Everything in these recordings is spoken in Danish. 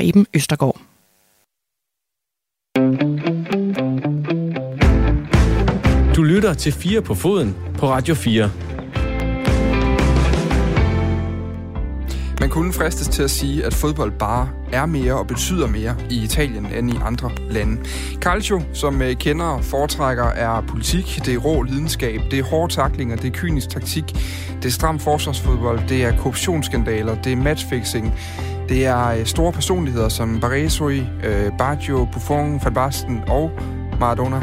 Reben Østergaard. Du lytter til 4 på foden på Radio 4. Man kunne fristes til at sige, at fodbold bare er mere og betyder mere i Italien end i andre lande. Calcio, som øh, kender foretrækker, er politik, det er rå lidenskab, det er hårde taklinger, det er kynisk taktik, det er stram forsvarsfodbold, det er korruptionsskandaler, det er matchfixing, det er øh, store personligheder som Baresi, øh, Baggio, Buffon, Van Basten og Maradona.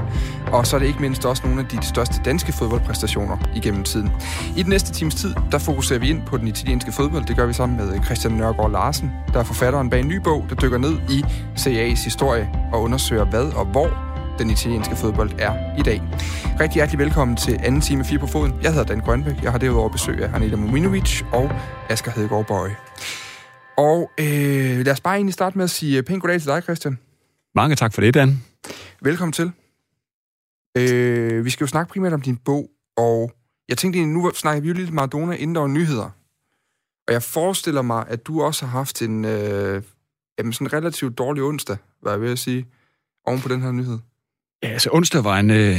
Og så er det ikke mindst også nogle af de største danske fodboldpræstationer igennem tiden. I den næste times tid, der fokuserer vi ind på den italienske fodbold. Det gør vi sammen med øh, Christian Nørgaard Larsen, der er forfatteren bag en ny bog, der dykker ned i CA's historie og undersøger hvad og hvor den italienske fodbold er i dag. Rigtig hjertelig velkommen til anden time 4 på foden. Jeg hedder Dan Grønbæk. Jeg har derudover besøg af Anita Mominovic og Asger Hedegaard Bøje. Og øh, lad os bare egentlig starte med at sige pænt goddag til dig, Christian. Mange tak for det, Dan. Velkommen til. Øh, vi skal jo snakke primært om din bog, og jeg tænkte egentlig, nu snakker vi jo lidt Maradona, inden der var nyheder. Og jeg forestiller mig, at du også har haft en øh, jamen sådan relativt dårlig onsdag, hvad jeg vil sige, oven på den her nyhed. Ja, altså onsdag var en, øh,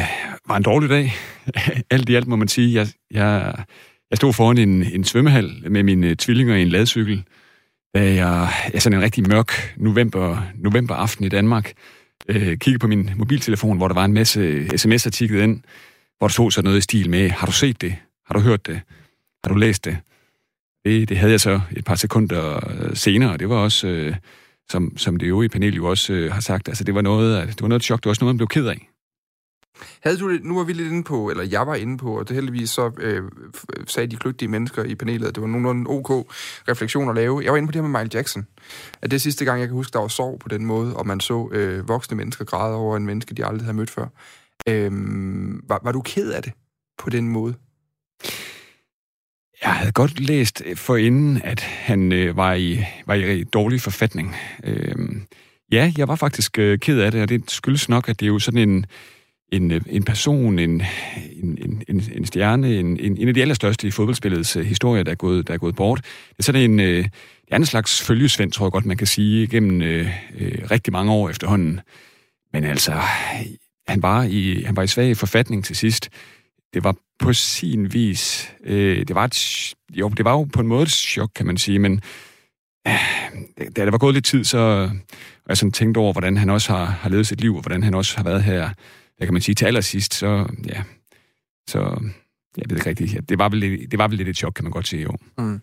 var en dårlig dag. alt i alt må man sige. Jeg, jeg, jeg stod foran en, en svømmehal med mine tvillinger i en ladcykel, da jeg, jeg sådan en rigtig mørk november, november aften i Danmark, øh, kiggede på min mobiltelefon, hvor der var en masse sms'er tikket ind, hvor der stod sådan noget i stil med, har du set det? Har du hørt det? Har du læst det? Det, det havde jeg så et par sekunder øh, senere, det var også, øh, som, som det øvrige panel jo også øh, har sagt, altså det var noget, det var noget chok, det var også noget, man blev ked af. Havde du det, nu var vi lidt inde på, eller jeg var inde på, og det heldigvis så øh, øh, sagde de kløgtige mennesker i panelet, at det var nogenlunde ok refleksion at lave. Jeg var inde på det her med Michael Jackson. At det sidste gang, jeg kan huske, der var sorg på den måde, og man så øh, voksne mennesker græde over en menneske, de aldrig havde mødt før. Øh, var, var du ked af det på den måde? Jeg havde godt læst øh, forinden, at han øh, var, i, var i dårlig forfatning. Øh, ja, jeg var faktisk øh, ked af det, og det skyldes nok, at det er jo sådan en en, øh, en person, en, en, en, en stjerne, en, en, en af de allerstørste i fodboldspillets uh, historie, der er, gået, der er gået bort. Det er sådan en, uh, en anden slags følgesvend, tror jeg godt, man kan sige, gennem uh, uh, rigtig mange år efterhånden. Men altså, han var i, han var i svag forfatning til sidst. Det var på sin vis, øh, det var et, jo, det var jo på en måde et chok, kan man sige, men uh, da der var gået lidt tid, så og jeg sådan tænkte over, hvordan han også har, har levet sit liv, og hvordan han også har været her hvad kan man sige, til allersidst, så ja, så jeg ved ikke rigtigt. Ja, det, var vel, det var vel lidt et chok, kan man godt sige, jo. Mm.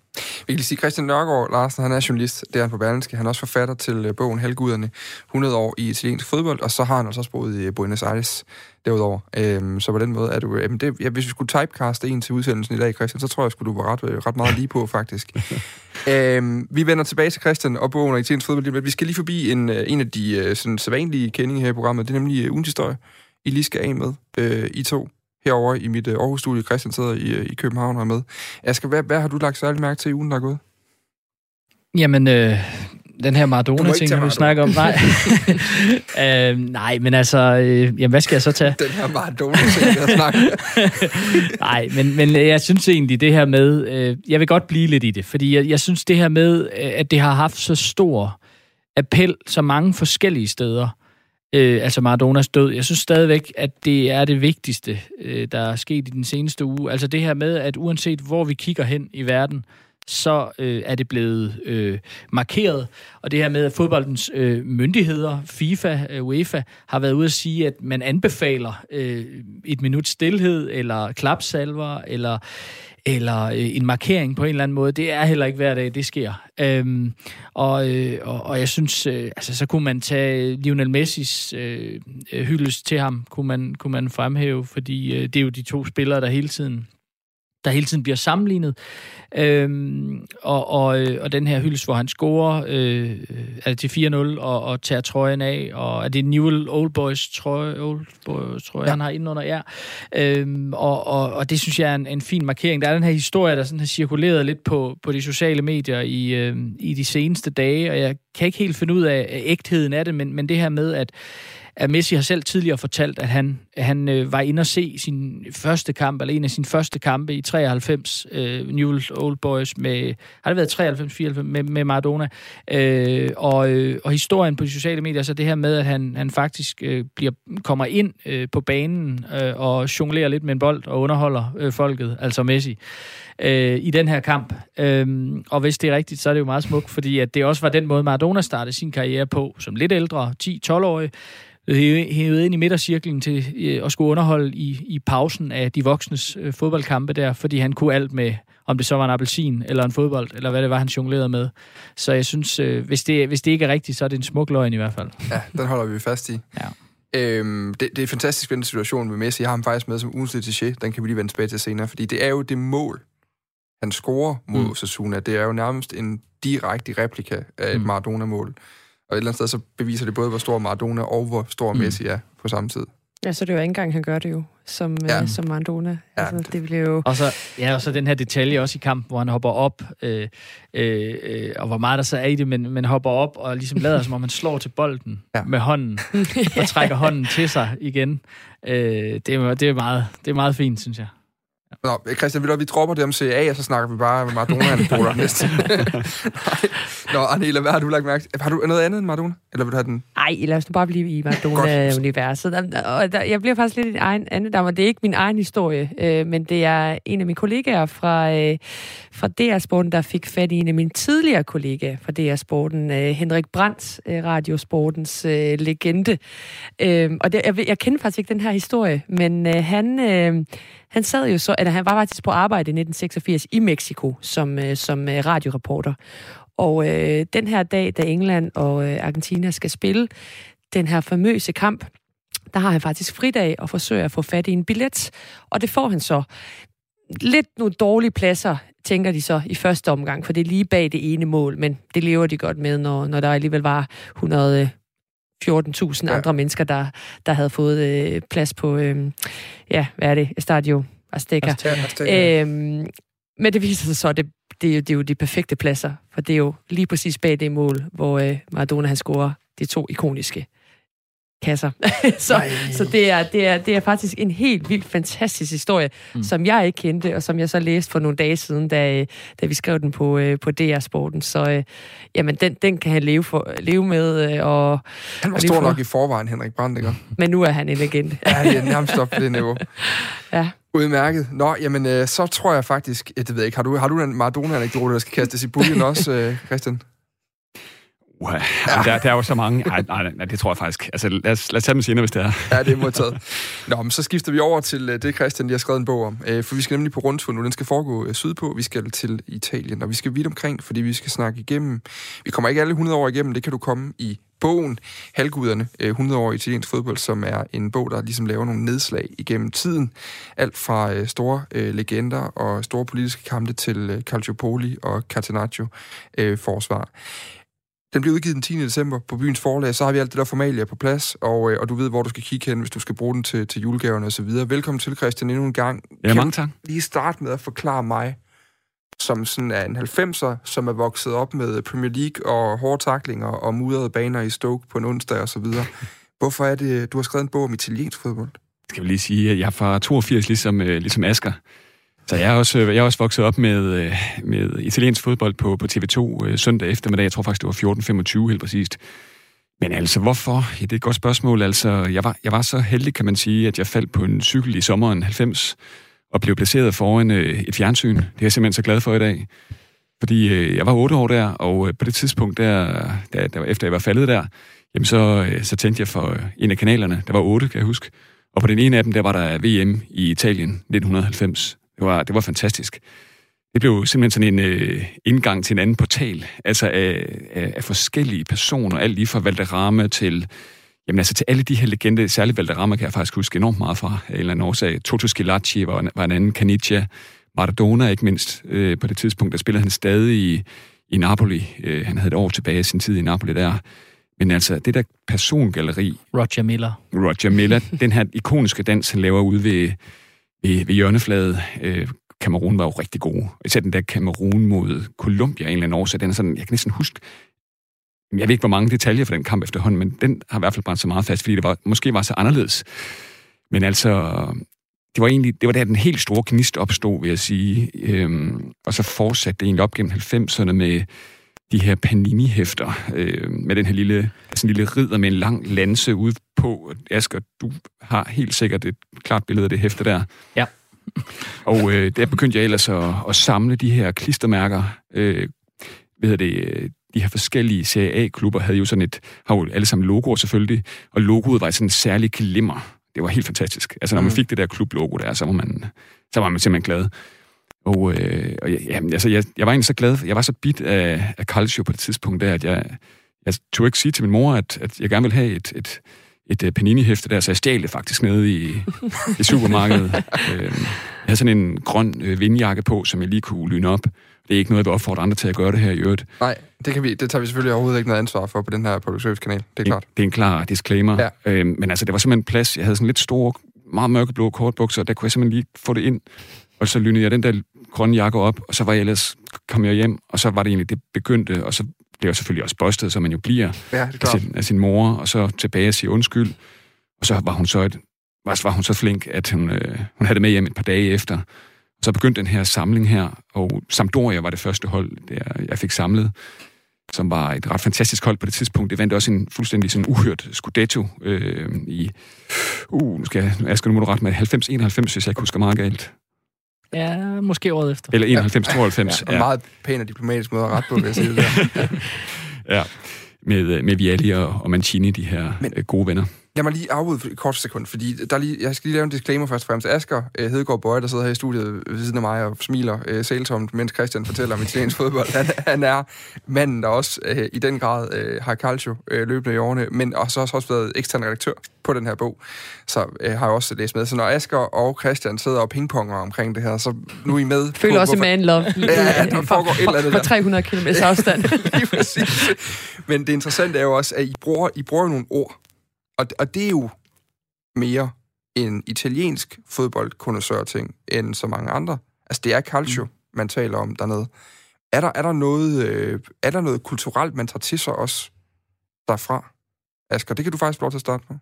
Vi kan sige, Christian Nørgaard Larsen, han er journalist, det er han på Berlinske. Han er også forfatter til øh, bogen Halvguderne, 100 år i italiensk fodbold, og så har han også boet i Buenos Aires derudover. Øhm, så på den måde er du... Øhm, det, ja, hvis vi skulle typecaste en til udsendelsen i dag, Christian, så tror jeg, at du var ret, øh, ret meget lige på, faktisk. øhm, vi vender tilbage til Christian og bogen og italiensk fodbold, men vi skal lige forbi en, øh, en af de sådan, sædvanlige kendinge her i programmet. Det er nemlig ugens historie. I lige skal af med, øh, I to, herover i mit øh, Aarhus-studie. Christian sidder i, øh, i København og er med. Asger, hvad, hvad har du lagt særlig mærke til i ugen, der er gået? Jamen, øh, den her Maradona-ting, vi snakket om. Nej. øh, nej, men altså, øh, jamen, hvad skal jeg så tage? Den her Maradona-ting, jeg snakker Nej, men, men jeg synes egentlig, det her med, øh, jeg vil godt blive lidt i det, fordi jeg, jeg synes det her med, øh, at det har haft så stor appel så mange forskellige steder, øh, altså Maradonas død. Jeg synes stadigvæk, at det er det vigtigste, øh, der er sket i den seneste uge. Altså det her med, at uanset hvor vi kigger hen i verden, så øh, er det blevet øh, markeret. Og det her med, at fodboldens øh, myndigheder, FIFA, øh, UEFA, har været ude at sige, at man anbefaler øh, et minut stillhed, eller klapsalver, eller eller øh, en markering på en eller anden måde. Det er heller ikke hver dag, det sker. Øhm, og, øh, og, og jeg synes, øh, altså så kunne man tage Lionel Messis øh, øh hyldest til ham, kunne man, kunne man fremhæve, fordi øh, det er jo de to spillere, der hele tiden der hele tiden bliver sammenlignet. Øhm, og, og, øh, og den her hyldest, hvor han scorer øh, er det til 4-0 og, og tager trøjen af, og er det Newell Old Boys trøje, Old Boys trøje ja. han har indenunder, ja. Øhm, og, og, og det synes jeg er en, en fin markering. Der er den her historie, der sådan har cirkuleret lidt på, på de sociale medier i, øh, i de seneste dage, og jeg kan ikke helt finde ud af ægtheden af det, men, men det her med, at at Messi har selv tidligere fortalt, at han, han øh, var inde og se sin første kamp, eller en af sine første kampe i 93, øh, Newell's Old Boys, med, har det været 93-94, med, med Maradona. Øh, og, øh, og historien på de sociale medier, så det her med, at han, han faktisk øh, bliver, kommer ind øh, på banen øh, og jonglerer lidt med en bold og underholder øh, folket, altså Messi øh, i den her kamp. Øh, og hvis det er rigtigt, så er det jo meget smukt, fordi at det også var den måde, Maradona startede sin karriere på, som lidt ældre, 10-12-årig, hævet ind i midtercirklen til øh, at skulle underholde i, i pausen af de voksnes øh, fodboldkampe der, fordi han kunne alt med, om det så var en appelsin eller en fodbold, eller hvad det var, han jonglerede med. Så jeg synes, øh, hvis, det, hvis det ikke er rigtigt, så er det en smuk løgn i hvert fald. Ja, den holder vi fast i. Ja. Øhm, det, det er fantastisk spændende situation med Messi. Jeg har ham faktisk med som ugens Den kan vi lige vende tilbage til senere, fordi det er jo det mål, han scorer mod mm. Osasuna, det er jo nærmest en direkte replika af et mm. Maradona-mål. Og et eller andet sted, så beviser det både, hvor stor Maradona og hvor stor mm. Messi er på samme tid. Ja, så det er jo ikke engang, han gør det jo, som, ja. øh, som Maradona. Ja. Altså, det bliver jo... Og så, ja, og så den her detalje også i kampen, hvor han hopper op, øh, øh, øh, og hvor meget der så er i det, men, men hopper op og ligesom lader, som om man slår til bolden ja. med hånden, og trækker hånden til sig igen. Øh, det, er, det, er meget, det er meget fint, synes jeg. Nå, Christian, vi, vi dropper det om CA, og så snakker vi bare med Maradona-anekdoter næste. Nå, Anela, hvad har du lagt mærke til? Har du noget andet end Maradona? Eller vil du have den? Nej, lad os nu bare blive i Maradona-universet. Og der, jeg bliver faktisk lidt en egen anden der, det er ikke min egen historie, øh, men det er en af mine kollegaer fra, øh, fra DR Sporten, der fik fat i en af mine tidligere kollegaer fra DR Sporten, øh, Henrik Brandt, øh, Radiosportens øh, legende. Øh, og det, jeg, jeg kender faktisk ikke den her historie, men øh, han... Øh, han sad jo så, eller han var faktisk på arbejde i 1986 i Mexico som, øh, som øh, radioreporter. Og øh, den her dag, da England og øh, Argentina skal spille den her famøse kamp, der har han faktisk fridag og forsøger at få fat i en billet. Og det får han så. Lidt nogle dårlige pladser, tænker de så i første omgang, for det er lige bag det ene mål, men det lever de godt med, når, når der alligevel var 100, 14.000 ja. andre mennesker, der, der havde fået øh, plads på, øh, ja, hvad er det, Stadio Azteca. Azteca. Øhm, men det viser sig så, at det, det, er jo, det er jo de perfekte pladser, for det er jo lige præcis bag det mål, hvor øh, Maradona han scorer de to ikoniske kasser. så så det, er, det, er, det er faktisk en helt vildt fantastisk historie, mm. som jeg ikke kendte, og som jeg så læste for nogle dage siden, da, da vi skrev den på, øh, på DR Sporten. Så øh, jamen, den, den kan han leve, for, leve med. Øh, og, han var stor for. nok i forvejen, Henrik Brandt, ikke? Men nu er han en legende. ja, det er nærmest op på det niveau. ja. Udmærket. Nå, jamen, øh, så tror jeg faktisk, jeg det ved ikke, har du, har du en Maradona-anekdote, der skal kastes i buljen også, øh, Christian? Uh, ja. der, der er jo så mange. Nej, nej, nej, det tror jeg faktisk. Altså, lad os, lad os tage dem senere, hvis det er. Ja, det er modtaget. Nå, men så skifter vi over til øh, det, Christian lige har skrevet en bog om. Øh, for vi skal nemlig på rundtur nu. Den skal foregå øh, sydpå. Vi skal til Italien, og vi skal vidt omkring, fordi vi skal snakke igennem. Vi kommer ikke alle 100 år igennem. Det kan du komme i bogen Halvguderne, 100 år i italiensk fodbold, som er en bog, der ligesom laver nogle nedslag igennem tiden. Alt fra store legender og store politiske kampe til Calciopoli og Catenaccio forsvar. Den bliver udgivet den 10. december på byens forlag, så har vi alt det der formalia på plads, og, øh, og du ved, hvor du skal kigge hen, hvis du skal bruge den til, til julegaverne osv. Velkommen til, Christian, endnu en gang. Ja, mange tak. lige starte med at forklare mig, som sådan er en 90'er, som er vokset op med Premier League og hårde taklinger og mudrede baner i Stoke på en onsdag og så videre. Hvorfor er det, du har skrevet en bog om italiensk fodbold? Skal vi lige sige, at jeg er fra 82, ligesom, øh, ligesom Asger. Så jeg er også, øh, jeg er også vokset op med, øh, med italiensk fodbold på, på TV2 øh, søndag eftermiddag. Jeg tror faktisk, det var 14.25 helt præcist. Men altså, hvorfor? Ja, det er et godt spørgsmål. Altså, jeg var, jeg var så heldig, kan man sige, at jeg faldt på en cykel i sommeren 90 og blev placeret foran øh, et fjernsyn. Det er jeg simpelthen så glad for i dag. Fordi øh, jeg var otte år der, og øh, på det tidspunkt, der, der, der, efter jeg var faldet der, jamen så, øh, så tændte jeg for en af kanalerne. Der var otte, kan jeg huske. Og på den ene af dem, der var der VM i Italien 1990. Det var, det var fantastisk. Det blev simpelthen sådan en øh, indgang til en anden portal, altså af, af, af forskellige personer, alt lige fra Valderrama til, jamen altså til alle de her legender, særligt Valderrama kan jeg faktisk huske enormt meget fra, af en eller anden årsag. Toto Schilacci var, var en anden, Canicia, Maradona ikke mindst, øh, på det tidspunkt, der spillede han stadig i, i Napoli. Øh, han havde et år tilbage i sin tid i Napoli der. Men altså, det der persongalleri... Roger Miller. Roger Miller, den her ikoniske dans, han laver ude ved, ved, ved hjørnefladet. Øh, Kamerun var jo rigtig gode. Især den der Kamerun mod Colombia en eller anden årsag. Den er sådan, jeg kan næsten huske, jeg ved ikke, hvor mange detaljer for den kamp efterhånden, men den har i hvert fald brændt så meget fast, fordi det var, måske var så anderledes. Men altså, det var egentlig, det var der den helt store gnist opstod, vil jeg sige. Øhm, og så fortsatte det egentlig op gennem 90'erne med de her panini-hæfter, øh, med den her lille, altså en lille ridder med en lang lanse ude på. Asger, du har helt sikkert et klart billede af det hæfte der. Ja. og øh, der begyndte jeg ellers at, at samle de her klistermærker. Øh, hvad det, de her forskellige Serie A-klubber havde jo sådan et, har jo alle sammen logoer selvfølgelig, og logoet var sådan en særlig glimmer. Det var helt fantastisk. Altså, når man mm. fik det der klublogo der, så var man, så var man simpelthen glad. Og, øh, og ja, altså, jeg, jeg var egentlig så glad, jeg var så bit af, af Calcio på det tidspunkt der, at jeg, jeg tog ikke sige til min mor, at, at jeg gerne ville have et, et, et, et panini-hæfte der, så jeg stjal det faktisk nede i, i supermarkedet. øh, jeg havde sådan en grøn øh, vindjakke på, som jeg lige kunne lyne op. Det er ikke noget, jeg vil opfordre andre til at gøre det her i øvrigt. Nej, det, kan vi, det tager vi selvfølgelig overhovedet ikke noget ansvar for på den her public service kanal. Det er klart. Det, det er en klar disclaimer. Ja. Øh, men altså, det var simpelthen plads. Jeg havde sådan lidt store, meget mørkeblå kortbukser, og der kunne jeg simpelthen lige få det ind. Og så lynede jeg den der grønne jakke op, og så var jeg ellers, kom jeg hjem, og så var det egentlig, det begyndte, og så blev jeg selvfølgelig også bustet, som man jo bliver ja, af, sin, af sin mor, og så tilbage og sige undskyld. Og så var hun så, et, var, var hun så flink, at hun, øh, hun havde det med hjem et par dage efter. Så begyndte den her samling her, og Sampdoria var det første hold, der jeg fik samlet, som var et ret fantastisk hold på det tidspunkt. Det vandt også en fuldstændig sådan uhørt Scudetto øh, i, uh, nu skal jeg, skal nu må du ret med 90-91, hvis jeg ikke husker meget galt. Ja, måske året efter. Eller 91-92. Ja, ja. Meget pæn og diplomatisk måde at rette på, vil jeg sige det der. ja, med, med Vialli og, og Mancini, de her Men, øh, gode venner. Lad mig lige afbryde et kort sekund, fordi der lige, jeg skal lige lave en disclaimer først og fremmest. Asger uh, Hedegaard Bøje, der sidder her i studiet ved siden af mig og smiler uh, sæltomt, mens Christian fortæller om italiensk fodbold. Han, han er manden, der også uh, i den grad uh, har calcio uh, løbende i årene, men også har også været ekstern redaktør på den her bog, så uh, har jeg også læst med. Så når Asger og Christian sidder og pingponger omkring det her, så nu er I med. Føler også hvorfor... man love. ja, ja, der foregår et eller andet der. For 300 km afstand. lige præcis. Men det interessante er jo også, at I bruger, I bruger nogle ord, og, og det er jo mere en italiensk fodboldkonnoisseur-ting end så mange andre. Altså, det er calcio, mm. man taler om dernede. Er der, er, der noget, øh, er der noget kulturelt, man tager til sig også derfra? Asger, det kan du faktisk få lov til at starte på.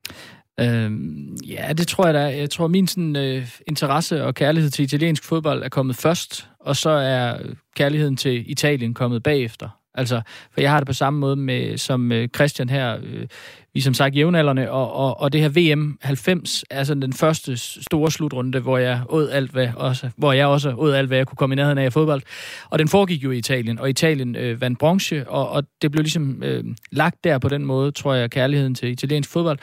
Øhm, ja, det tror jeg da. Jeg tror, min sådan, øh, interesse og kærlighed til italiensk fodbold er kommet først, og så er kærligheden til Italien kommet bagefter. Altså, for jeg har det på samme måde med som øh, Christian her. Øh, vi som sagt jævnaldrende, og, og, og det her VM 90 er sådan den første store slutrunde, hvor jeg åd alt, hvad, også, hvor jeg også åd alt, hvad jeg kunne komme i nærheden af i fodbold. Og den foregik jo i Italien, og Italien øh, vandt bronze, og, og det blev ligesom øh, lagt der på den måde, tror jeg, kærligheden til italiensk fodbold.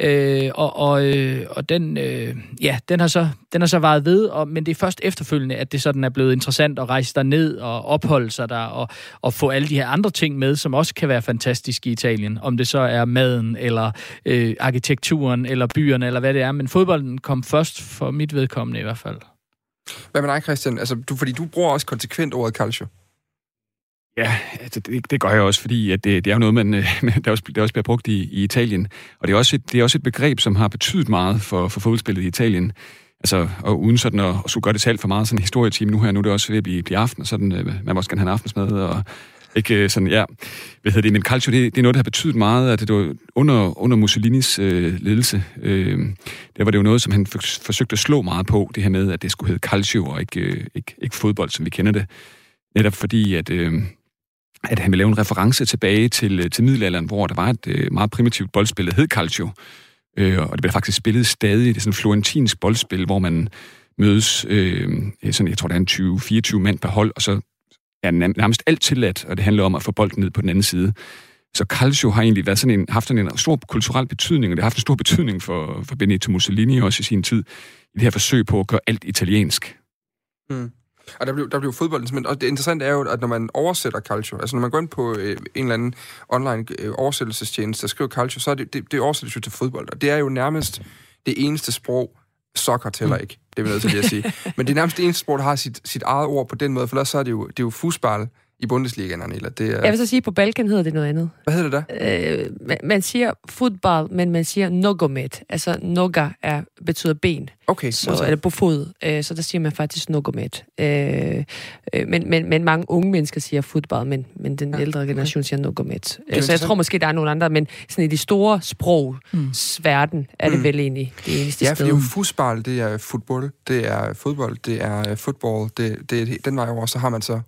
Øh, og og, øh, og den, øh, ja, den har så, den har så varet ved, og, men det er først efterfølgende, at det sådan er blevet interessant at rejse der ned og opholde sig der, og, og få alle de her andre ting med, som også kan være fantastiske i Italien. Om det så er maden, eller øh, arkitekturen, eller byerne, eller hvad det er. Men fodbolden kom først for mit vedkommende i hvert fald. Hvad med dig, Christian? Altså, du, fordi du bruger også konsekvent ordet calcio. Ja, altså det, det gør jeg også, fordi at det, det er jo noget, man, der, også, der også bliver brugt i, i Italien. Og det er, også et, det er også et begreb, som har betydet meget for, for fodboldspillet i Italien. Altså, og uden sådan at, at skulle gøre det selv for meget sådan en historietime nu her, nu er det også ved at blive, blive aften, og sådan, øh, man må også gerne have en aftensmad, og ikke øh, sådan, ja. Hvad hedder det? Men calcio, det, det er noget, der har betydet meget, at det var under, under Mussolinis øh, ledelse, øh, der var det jo noget, som han forsøgte at slå meget på, det her med, at det skulle hedde calcio og ikke, øh, ikke, ikke fodbold, som vi kender det. Netop fordi, at, øh, at han ville lave en reference tilbage til, øh, til middelalderen, hvor der var et øh, meget primitivt boldspil, der hed calcio. Øh, og det blev faktisk spillet stadig. Det er sådan et florentinsk boldspil, hvor man mødes, øh, sådan, jeg tror, der er en 20-24 mand per hold, og så er nærmest alt tilladt, og det handler om at få bolden ned på den anden side. Så calcio har egentlig været sådan en, haft sådan en stor kulturel betydning, og det har haft en stor betydning for, for Benito Mussolini også i sin tid, i det her forsøg på at gøre alt italiensk. Mm. Og der blev, der blev fodbolden simpelthen... Og det interessante er jo, at når man oversætter calcio, altså når man går ind på øh, en eller anden online øh, oversættelsestjeneste, der skriver calcio, så er det, det, det oversættes jo til fodbold. Og det er jo nærmest det eneste sprog, soccer tæller mm. ikke. Det er vi nødt til at sige. Men det er nærmest det eneste sprog, der har sit, sit eget ord på den måde, for ellers så er det jo, det er jo fodbold i Bundesligaen, Anela. Det er... Jeg vil så sige, at på Balkan hedder det noget andet. Hvad hedder det da? Øh, man, man siger fodbold, men man siger nogomet. Altså noga er, betyder ben. Okay. Så, eller på fod. Øh, så der siger man faktisk nogomet. Øh, øh, men, men, men mange unge mennesker siger fodbold, men, men den ja, ældre generation okay. siger nogomet. Øh, så jeg tror måske, der er nogle andre, men sådan i de store sprog, mm. verden, er det mm. vel egentlig det eneste ja, sted. Ja, for fodbold, det er fodbold, det er fodbold, det er fodbold, det, det, den vej over, så har man så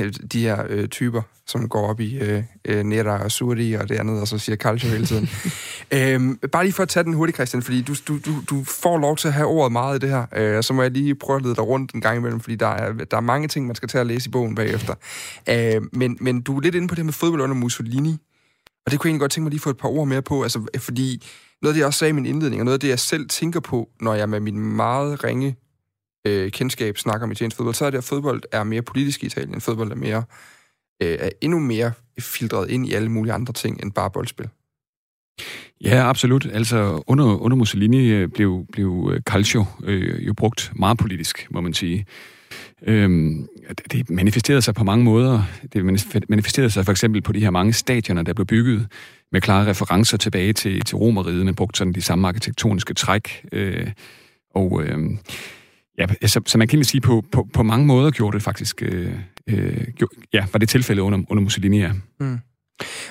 øh, de her øh, typer, som går op i øh, øh, og Suri og det andet, og så siger Calcio hele tiden. øhm, bare lige for at tage den hurtigt, Christian, fordi du, du, du, du får lov til at have ordet meget i det her, øh, så må jeg lige prøve at lede dig rundt en gang imellem, fordi der er, der er mange ting, man skal tage at læse i bogen bagefter. Øh, men, men du er lidt inde på det med fodbold under Mussolini, og det kunne jeg egentlig godt tænke mig lige få et par ord mere på, altså, fordi noget af det, jeg også sagde i min indledning, og noget af det, jeg selv tænker på, når jeg med min meget ringe øh, kendskab snakker om italiensk fodbold, så er det, at fodbold er mere politisk i Italien. Fodbold er, mere, øh, er endnu mere filtreret ind i alle mulige andre ting end bare boldspil. Ja, absolut. Altså, under, under Mussolini øh, blev, blev øh, calcio øh, jo brugt meget politisk, må man sige. Øhm, det manifesterede sig på mange måder. Det manifesterede sig for eksempel på de her mange stadioner, der blev bygget med klare referencer tilbage til, til Romeriet, men brugte sådan de samme arkitektoniske træk. Øh, og øh, Ja, så, så man kan sige, på, på, på mange måder gjorde det faktisk, øh, øh, ja, var det tilfældet under, under Mussolini, ja. Mm.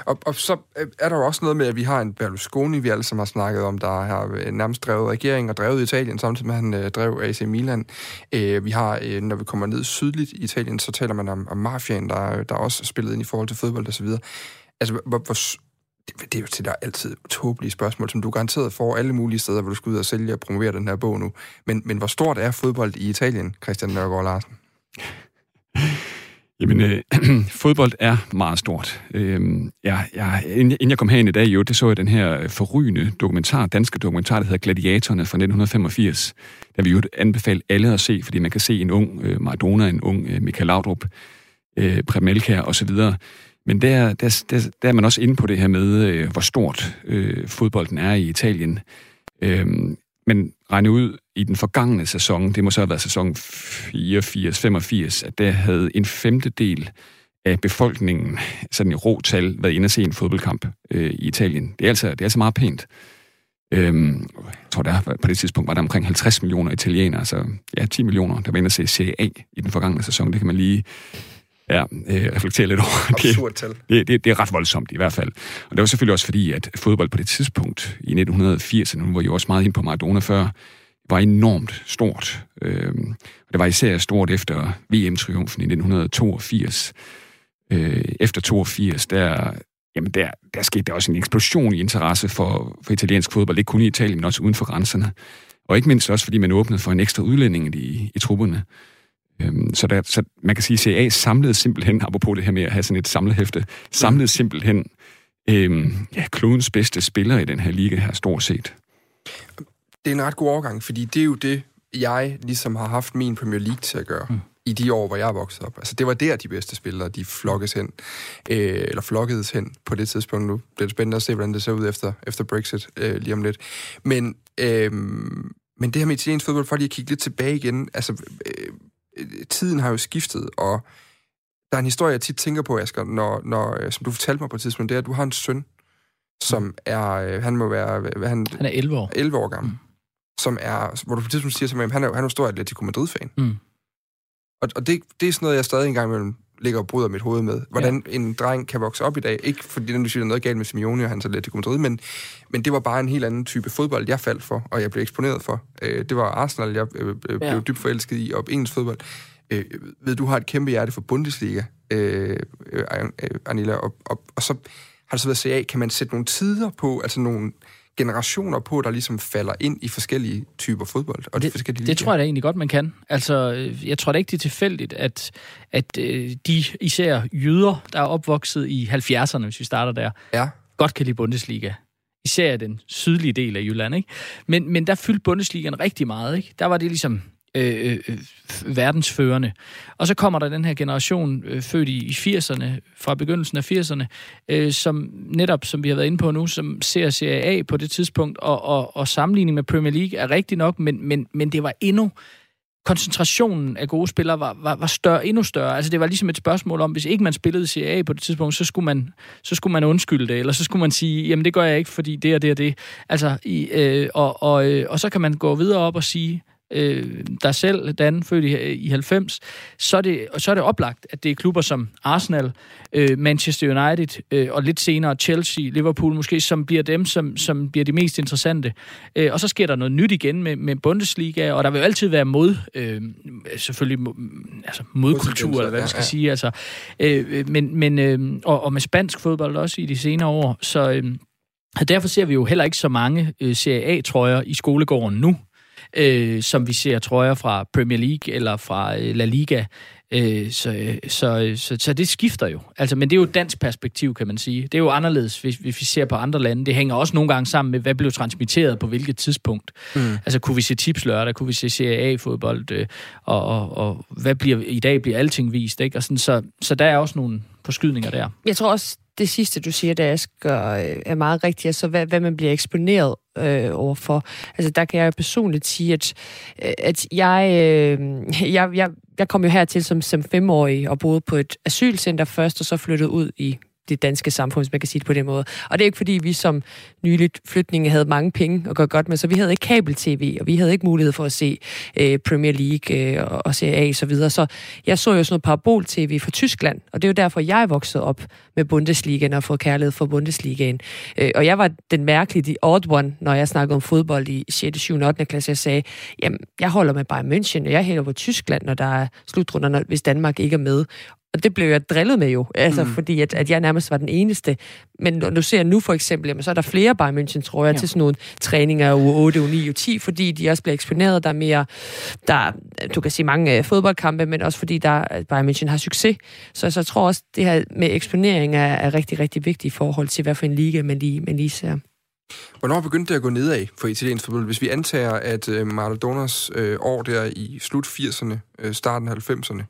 Og, og så øh, er der jo også noget med, at vi har en Berlusconi, vi alle sammen har snakket om, der har øh, nærmest drevet regering og drevet Italien, samtidig med, at han øh, drev AC Milan. Øh, vi har, øh, når vi kommer ned sydligt i Italien, så taler man om, om mafiaen, der, der også spillet ind i forhold til fodbold osv. Altså, hvor, hvor, det, det er jo til dig altid tåbelige spørgsmål, som du garanteret får alle mulige steder, hvor du skal ud og sælge og promovere den her bog nu. Men, men hvor stort er fodbold i Italien, Christian Nørgaard Larsen? Jamen, øh, fodbold er meget stort. Øh, ja, ja, inden jeg kom herind i dag, jo, det så jeg den her forrygende dokumentar, danske dokumentar, der hedder Gladiatorerne fra 1985, der vi jo anbefale alle at se, fordi man kan se en ung øh, Maradona, en ung øh, Michael Laudrup, øh, så osv., men der, der, der, der er man også inde på det her med, øh, hvor stort øh, fodbolden er i Italien. Øh, men regne ud i den forgangne sæson, det må så have været sæson 84-85, at der havde en femtedel af befolkningen, sådan i rå tal, været inde og se en fodboldkamp øh, i Italien. Det er, altså, det er altså meget pænt. Øhm, jeg tror, der på det tidspunkt var der omkring 50 millioner italienere, altså ja, 10 millioner, der var inde og se Serie A i den forgangne sæson. Det kan man lige ja, øh, reflektere lidt over. Absurd tal. Det, det, det er ret voldsomt i hvert fald. Og det var selvfølgelig også fordi, at fodbold på det tidspunkt i 1980'erne, nu var jo også meget ind på Maradona før, var enormt stort. Øhm, og det var især stort efter VM-triumfen i 1982. Øh, efter 82, der, jamen der, der skete der også en eksplosion i interesse for, for italiensk fodbold, ikke kun i Italien, men også uden for grænserne. Og ikke mindst også, fordi man åbnede for en ekstra udlænding i, i trupperne. Øhm, så, der, så man kan sige, at CA samlede simpelthen, apropos det her med at have sådan et samlehæfte, samlede simpelthen øhm, ja, klodens bedste spiller i den her liga her, stort set. Det er en ret god overgang, fordi det er jo det, jeg ligesom har haft min Premier League til at gøre. Mm i de år, hvor jeg er vokset op. Altså, det var der, de bedste spillere, de flokkes hen, øh, eller flokkedes hen på det tidspunkt nu. Det er spændende at se, hvordan det ser ud efter, efter Brexit øh, lige om lidt. Men, øh, men det her med italiensk fodbold, for lige at kigge lidt tilbage igen, altså, øh, tiden har jo skiftet, og der er en historie, jeg tit tænker på, Asger, når, når, øh, som du fortalte mig på et tidspunkt, det er, at du har en søn, som mm. er, øh, han må være... Han, han er 11 år. 11 år gammel. Mm. Som er, hvor du på et tidspunkt siger, at han er, han er stor Atletico Madrid-fan. Mm. Og, og det, det er sådan noget, jeg stadig engang imellem ligger og bryder mit hoved med. Hvordan ja. en dreng kan vokse op i dag. Ikke fordi den, du siger, der er noget galt med Simeone og hans Atletico Madrid, men, men det var bare en helt anden type fodbold, jeg faldt for, og jeg blev eksponeret for. Øh, det var Arsenal, jeg øh, øh blev ja. dybt forelsket i, og engelsk fodbold. Øh, ved, du har et kæmpe hjerte for Bundesliga, øh, øh, Anila, og, og, og så har det så været CA. Kan man sætte nogle tider på, altså nogle generationer på, der ligesom falder ind i forskellige typer fodbold? Og det, forskellige det tror jeg da egentlig godt, man kan. Altså, jeg tror da ikke, det er tilfældigt, at, at øh, de især jøder, der er opvokset i 70'erne, hvis vi starter der, ja. godt kan lide Bundesliga især den sydlige del af Jylland. Ikke? Men, men der fyldte Bundesligaen rigtig meget. Ikke? Der var det ligesom Øh, øh, verdensførende. Og så kommer der den her generation, øh, født i, i 80'erne, fra begyndelsen af 80'erne, øh, som netop, som vi har været inde på nu, som ser Serie A på det tidspunkt, og, og, og sammenligning med Premier League er rigtig nok, men, men, men det var endnu koncentrationen af gode spillere var, var, var større, endnu større. Altså det var ligesom et spørgsmål om, hvis ikke man spillede CA på det tidspunkt, så skulle man, så skulle man undskylde det, eller så skulle man sige, jamen det gør jeg ikke, fordi det og det og det. Altså, i, øh, og, og, øh, og så kan man gå videre op og sige, øh, dig selv, Dan, født i, i 90, så er, det, så er det oplagt, at det er klubber som Arsenal, øh, Manchester United øh, og lidt senere Chelsea, Liverpool måske, som bliver dem, som, som bliver de mest interessante. Øh, og så sker der noget nyt igen med, med Bundesliga, og der vil jo altid være mod, øh, selvfølgelig mod, altså modkultur, eller hvad man skal ja, ja. sige. Altså, øh, men, men, øh, og, og med spansk fodbold også i de senere år, så... Øh, Derfor ser vi jo heller ikke så mange øh, Serie A-trøjer i skolegården nu øh, som vi ser trøjer fra Premier League eller fra øh, La Liga. Øh, så, så, så, så det skifter jo. Altså, men det er jo et dansk perspektiv, kan man sige. Det er jo anderledes, hvis, hvis vi ser på andre lande. Det hænger også nogle gange sammen med, hvad blev transmitteret på hvilket tidspunkt. Mm. Altså, kunne vi se tips lørdag, kunne vi se CAA-fodbold, øh, og, og, og hvad bliver, i dag bliver alting vist, ikke? Og sådan, så, så der er også nogle forskydninger der. Jeg tror også, det sidste, du siger, der Asger, øh, er meget rigtigt. Altså, hvad, hvad man bliver eksponeret øh, overfor. Altså, der kan jeg personligt sige, at, øh, at jeg, øh, jeg, jeg, jeg kom jo hertil som, som femårig og boede på et asylcenter først, og så flyttede ud i det danske samfund, hvis man kan sige det på den måde. Og det er ikke fordi, vi som nyligt flytninge havde mange penge at gøre godt med, så vi havde ikke kabel-tv, og vi havde ikke mulighed for at se øh, Premier League øh, og Serie A og så videre. Så jeg så jo sådan noget parabol-tv fra Tyskland, og det er jo derfor, jeg voksede op med Bundesligaen og fået kærlighed for Bundesligaen. Øh, og jeg var den mærkelige, de odd one, når jeg snakkede om fodbold i 6., 7. 8. klasse. Jeg sagde, jamen, jeg holder med Bayern München, og jeg hælder på Tyskland, når der er slutrunder, hvis Danmark ikke er med. Og det blev jeg drillet med jo, altså mm. fordi at, at jeg nærmest var den eneste. Men når du ser nu for eksempel, jamen, så er der flere Bayern München, tror jeg, ja. til sådan nogle træninger uge 8, uge 9, uge 10, fordi de også bliver eksponeret. Der er mere, der, du kan sige mange øh, fodboldkampe, men også fordi der, Bayern München har succes. Så, så jeg tror også, det her med eksponering er, er rigtig, rigtig vigtigt i forhold til, hvad for en liga man lige, man lige ser. Hvornår begyndte det at gå nedad for italiensk fodbold? Hvis vi antager, at øh, Maradonas øh, år der i slut 80'erne, øh, starten af 90'erne,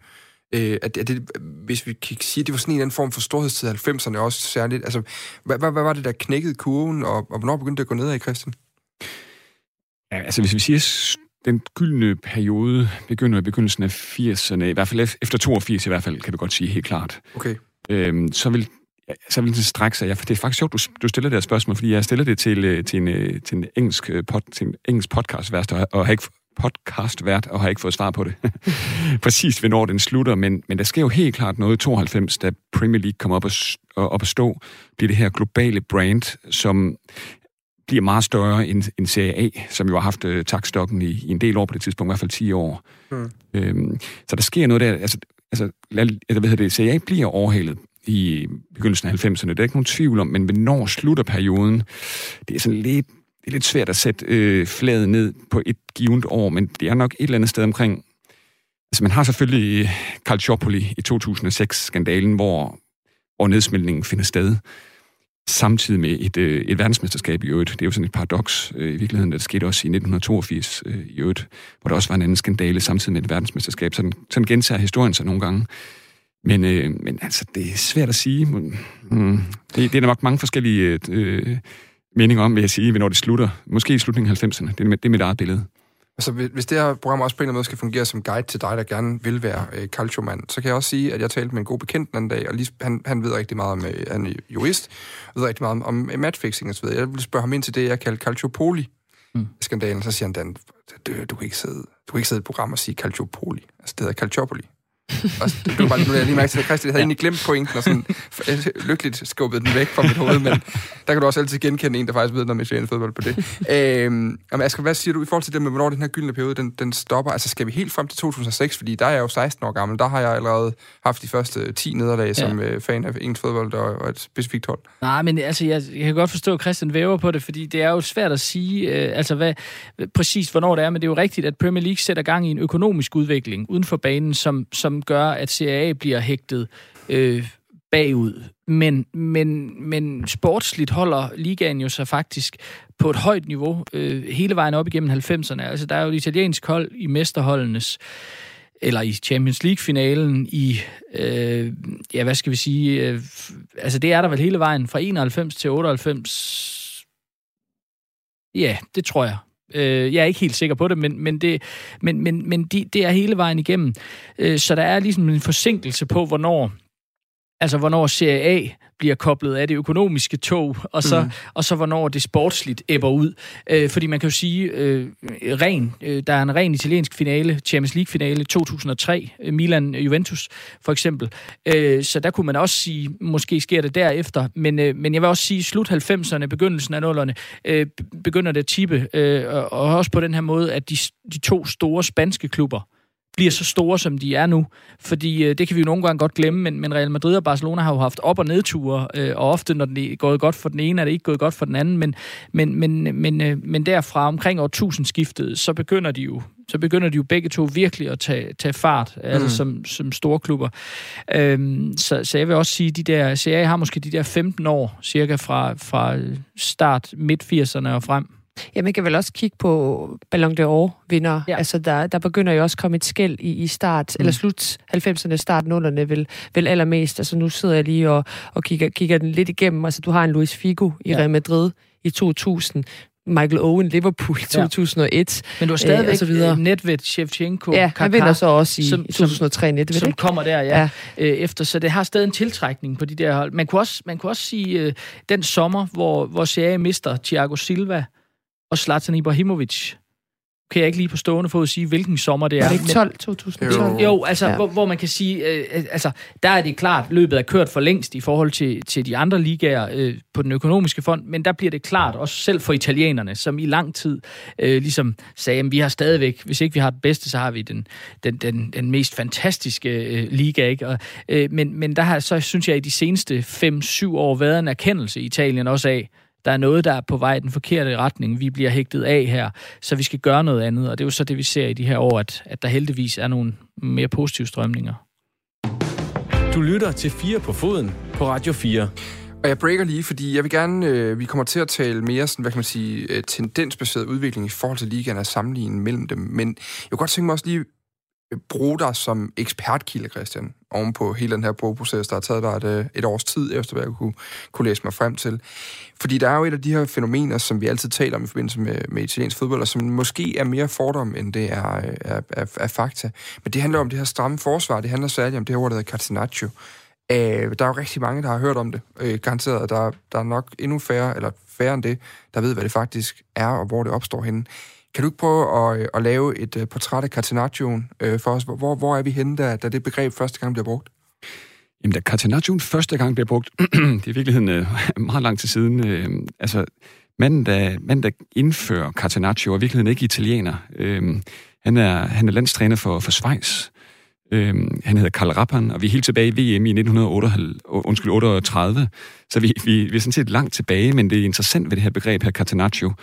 Øh, at, at det, hvis vi kan sige, at det var sådan en eller anden form for storhedstid af 90'erne også særligt. Altså, hvad, hvad, hvad var det, der knækkede kurven, og, og hvornår begyndte det at gå nedad, Christian? Ja, altså hvis vi siger, den gyldne periode begynder i begyndelsen af 80'erne, i hvert fald efter 82 i hvert fald, kan vi godt sige helt klart. Okay. Øhm, så vil så vil det strække sig. Ja, for det er faktisk sjovt, du, du stiller det her spørgsmål, fordi jeg stiller det til, øh, til, en, øh, til, en, engelsk, øh, pod, til en engelsk podcast og, og har ikke podcast vært, og har ikke fået svar på det. Præcis, hvornår den slutter, men, men der sker jo helt klart noget i 92, da Premier League kommer op at, op at stå, bliver det her globale brand, som bliver meget større end, end Serie A, som jo har haft øh, takstokken i, i en del år på det tidspunkt, i hvert fald 10 år. Mm. Øhm, så der sker noget der, altså, altså lad, hvad hedder det, Serie A bliver overhalet i begyndelsen af 90'erne, det er ikke nogen tvivl om, men hvornår slutter perioden, det er sådan lidt det er lidt svært at sætte øh, flaget ned på et givet år, men det er nok et eller andet sted omkring... Altså, man har selvfølgelig øh, Calciopoli i 2006-skandalen, hvor, hvor nedsmeltningen finder sted, samtidig med et, øh, et verdensmesterskab i øvrigt. Det er jo sådan et paradoks øh, i virkeligheden, at det skete også i 1982 øh, i øvrigt, hvor der også var en anden skandale samtidig med et verdensmesterskab. Sådan, sådan gentager historien sig nogle gange. Men, øh, men altså, det er svært at sige. Mm, mm. det, det er nok mange forskellige øh, mening om, vil jeg sige, når det slutter. Måske i slutningen af 90'erne. Det er, det er mit eget billede. Altså, hvis det her program også på en eller anden måde skal fungere som guide til dig, der gerne vil være øh, calcio-mand, så kan jeg også sige, at jeg talte med en god bekendt den anden dag, og lige, han, han ved rigtig meget om, øh, han er jurist, ved rigtig meget om, om matchfixing og så videre. Jeg vil spørge ham ind til det, jeg kalder calciopoli-skandalen, mm. så siger han, Dan, du, du, kan ikke sidde, du kan ikke sidde i et program og sige calciopoli. Altså, det hedder calciopoli. Og det blev bare nu, jeg lige mærke til, at Christian havde ja. egentlig glemt pointen, og sådan lykkeligt skubbet den væk fra mit hoved, men der kan du også altid genkende en, der faktisk ved noget med fodbold på det. øhm, Asger, hvad siger du i forhold til det med, hvornår den her gyldne periode, den, den stopper? Altså, skal vi helt frem til 2006? Fordi der er jeg jo 16 år gammel, der har jeg allerede haft de første 10 nederlag ja. som øh, fan af engelsk fodbold og, og et specifikt hold. Nej, men altså, jeg, jeg kan godt forstå, at Christian væver på det, fordi det er jo svært at sige, øh, altså, hvad, præcis hvornår det er, men det er jo rigtigt, at Premier League sætter gang i en økonomisk udvikling uden for banen, som, som gør, at CAA bliver hægtet øh, bagud. Men, men, men sportsligt holder ligaen jo så faktisk på et højt niveau øh, hele vejen op igennem 90'erne. Altså, der er jo et italiensk hold i mesterholdenes eller i Champions League-finalen i, øh, ja, hvad skal vi sige, øh, altså det er der vel hele vejen fra 91 til 98. Ja, det tror jeg. Øh, jeg er ikke helt sikker på det, men, men, det, men, men, men de, det er hele vejen igennem. Øh, så der er ligesom en forsinkelse på, hvornår altså hvornår Serie A bliver koblet af det økonomiske tog, og så, mm. og så hvornår det sportsligt æbber ud. Øh, fordi man kan jo sige, øh, ren, øh, der er en ren italiensk finale, Champions League-finale 2003, øh, Milan-Juventus for eksempel. Øh, så der kunne man også sige, måske sker det derefter, men, øh, men jeg vil også sige, slut 90'erne, begyndelsen af 0'erne, øh, begynder det at tippe, øh, og, og også på den her måde, at de, de to store spanske klubber, bliver så store, som de er nu. Fordi øh, det kan vi jo nogle gange godt glemme, men, men Real Madrid og Barcelona har jo haft op- og nedture, øh, og ofte når det er gået godt for den ene, er det ikke gået godt for den anden, men, men, men, men, øh, men derfra omkring årtusindskiftet, så begynder de jo så begynder de jo begge to virkelig at tage, tage fart, altså mm. altså som, som store klubber. Øhm, så, så jeg vil også sige, de der, jeg har måske de der 15 år, cirka fra, fra start midt-80'erne og frem. Ja, man kan vel også kigge på Ballon d'Or vinder. Ja. Altså, der, der begynder jo også at komme et skæld i, i start, mm. eller slut 90'erne, start 0'erne vel, vel allermest. Altså, nu sidder jeg lige og, og kigger, kigger den lidt igennem. Altså, du har en Luis Figo i ja. Real Madrid i 2000. Michael Owen, Liverpool i 2001. Ja. Men du har stadigvæk øh, Nedved, Shevchenko, Ja, han vinder så også i som, 2003 Nedved. Som ikke? kommer der, ja, ja. Øh, efter. Så det har stadig en tiltrækning på de der hold. Man kunne også, man kunne også sige, øh, den sommer, hvor, hvor Serie mister Thiago Silva, og Zlatan Ibrahimovic. Kan jeg ikke lige på stående fod sige, hvilken sommer det er. Er det ikke 12, 2012? Jo, jo altså, ja. hvor, hvor man kan sige, øh, altså, der er det klart, løbet er kørt for længst i forhold til, til de andre ligaer øh, på den økonomiske fond, men der bliver det klart, også selv for italienerne, som i lang tid øh, ligesom sagde, at vi har stadigvæk, hvis ikke vi har det bedste, så har vi den, den, den, den mest fantastiske øh, liga. Ikke? Og, øh, men, men der har, så synes jeg, i de seneste 5-7 år været en erkendelse i Italien også af, der er noget, der er på vej i den forkerte retning. Vi bliver hægtet af her, så vi skal gøre noget andet. Og det er jo så det, vi ser i de her år, at, at der heldigvis er nogle mere positive strømninger. Du lytter til 4 på foden på Radio 4. Og jeg breaker lige, fordi jeg vil gerne, øh, vi kommer til at tale mere sådan, hvad kan man sige, øh, tendensbaseret udvikling i forhold til ligaen og sammenligning mellem dem. Men jeg kunne godt tænke mig også lige Øh, bruge dig som ekspertkilde, Christian, oven på hele den her bogproces, der har taget dig et, øh, et års tid, efter hvad jeg kunne, kunne læse mig frem til. Fordi der er jo et af de her fænomener, som vi altid taler om i forbindelse med, med italiensk fodbold, og som måske er mere fordom, end det er, er, er, er fakta. Men det handler om det her stramme forsvar, det handler særligt om det her ord, der hedder Catenaccio. Øh, der er jo rigtig mange, der har hørt om det, øh, garanteret. Der, der er nok endnu færre, eller færre end det, der ved, hvad det faktisk er, og hvor det opstår henne. Kan du ikke prøve at, øh, at lave et øh, portræt af Catenaccioen øh, for os? Hvor, hvor er vi henne, da, da det begreb første gang bliver brugt? Jamen, da Catenaccioen første gang bliver brugt, det er i virkeligheden meget lang tid siden. Altså, manden der, manden, der indfører Catenaccio, er i virkeligheden ikke italiener. Han, er, han er landstræner for, for Schweiz. Uh, han hedder Karl Rappan, og vi er helt tilbage i VM i 1938, så vi, vi, vi er sådan set langt tilbage, men det er interessant ved det her begreb her, Catenaccio,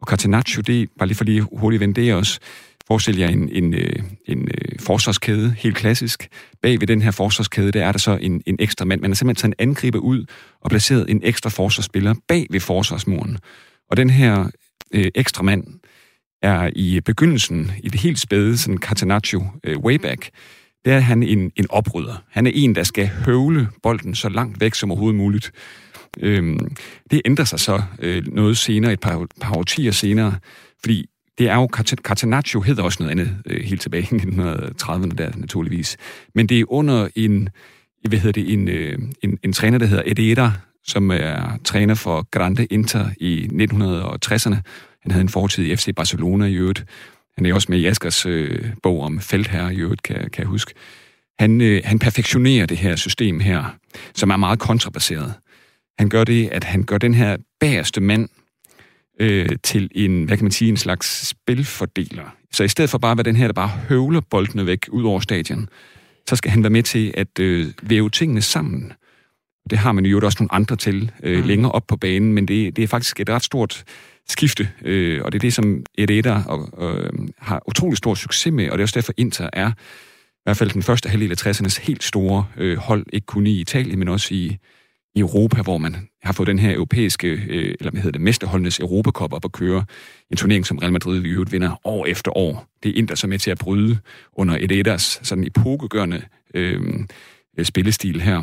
og Catenaccio, det var lige for lige hurtigt vende det også, forestil jer en, en, øh, en, en forsvarskæde, helt klassisk. Bag ved den her forsvarskæde, der er der så en, en ekstra mand. Man har simpelthen taget en angriber ud og placeret en ekstra forsvarsspiller bag ved forsvarsmuren. Og den her øh, ekstra mand er i begyndelsen, i det helt spæde, sådan Catenaccio øh, way back, der er han en, en oprydder. Han er en, der skal høvle bolden så langt væk som overhovedet muligt. Øhm, det ændrer sig så øh, noget senere, et par, par årtier senere, fordi det er jo, Catenaccio hedder også noget andet øh, helt tilbage i 1930'erne der, naturligvis. Men det er under en, hvad hedder det, en, øh, en, en træner, der hedder Edera, som er træner for Grande Inter i 1960'erne. Han havde en fortid i FC Barcelona i øvrigt. Han er også med i Askers øh, bog om feltherre i øvrigt, kan, kan jeg huske. Han, øh, han perfektionerer det her system her, som er meget kontrabaseret. Han gør det, at han gør den her bagerste mand øh, til en, hvad kan man sige, en slags spilfordeler. Så i stedet for bare at være den her, der bare høvler boldene væk ud over stadion, så skal han være med til at øh, væve tingene sammen. Det har man jo også nogle andre til øh, mm. længere op på banen, men det, det er faktisk et ret stort skifte, øh, og det er det, som Ededa og, øh, har utrolig stor succes med, og det er også derfor Inter er i hvert fald den første halvdel af 60'ernes helt store øh, hold, ikke kun i Italien, men også i, i Europa, hvor man har fået den her europæiske, øh, eller hvad hedder det, mesterholdenes Europacup op at køre. En turnering, som Real Madrid i øvrigt vinder år efter år. Det er Inter, som er til at bryde under et etters sådan epokegørende øh, øh, spillestil her.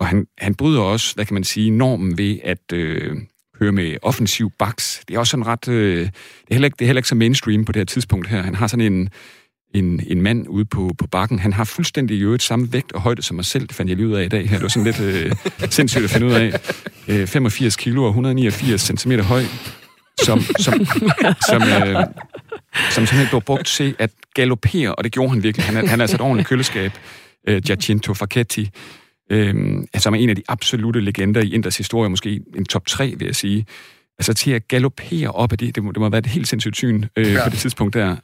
Og han, han bryder også, hvad kan man sige, normen ved at øh, kører med offensiv baks. Det er også sådan ret... Øh, det, er heller ikke, det er heller ikke så mainstream på det her tidspunkt her. Han har sådan en, en, en mand ude på, på bakken. Han har fuldstændig i øvrigt samme vægt og højde som mig selv. Det fandt jeg lige ud af i dag her. Det var sådan lidt øh, sindssygt at finde ud af. Øh, 85 kilo og 189 cm høj, som, som, som, øh, som simpelthen blev brugt til at galopere, og det gjorde han virkelig. Han er, han er altså et ordentligt køleskab. Øh, Giacinto Facchetti, øh, som er en af de absolute legender i Inders historie, måske en top 3, vil jeg sige. Altså til at galopere op af det, det må, det må have været et helt sindssygt syn øh, ja. på det tidspunkt der.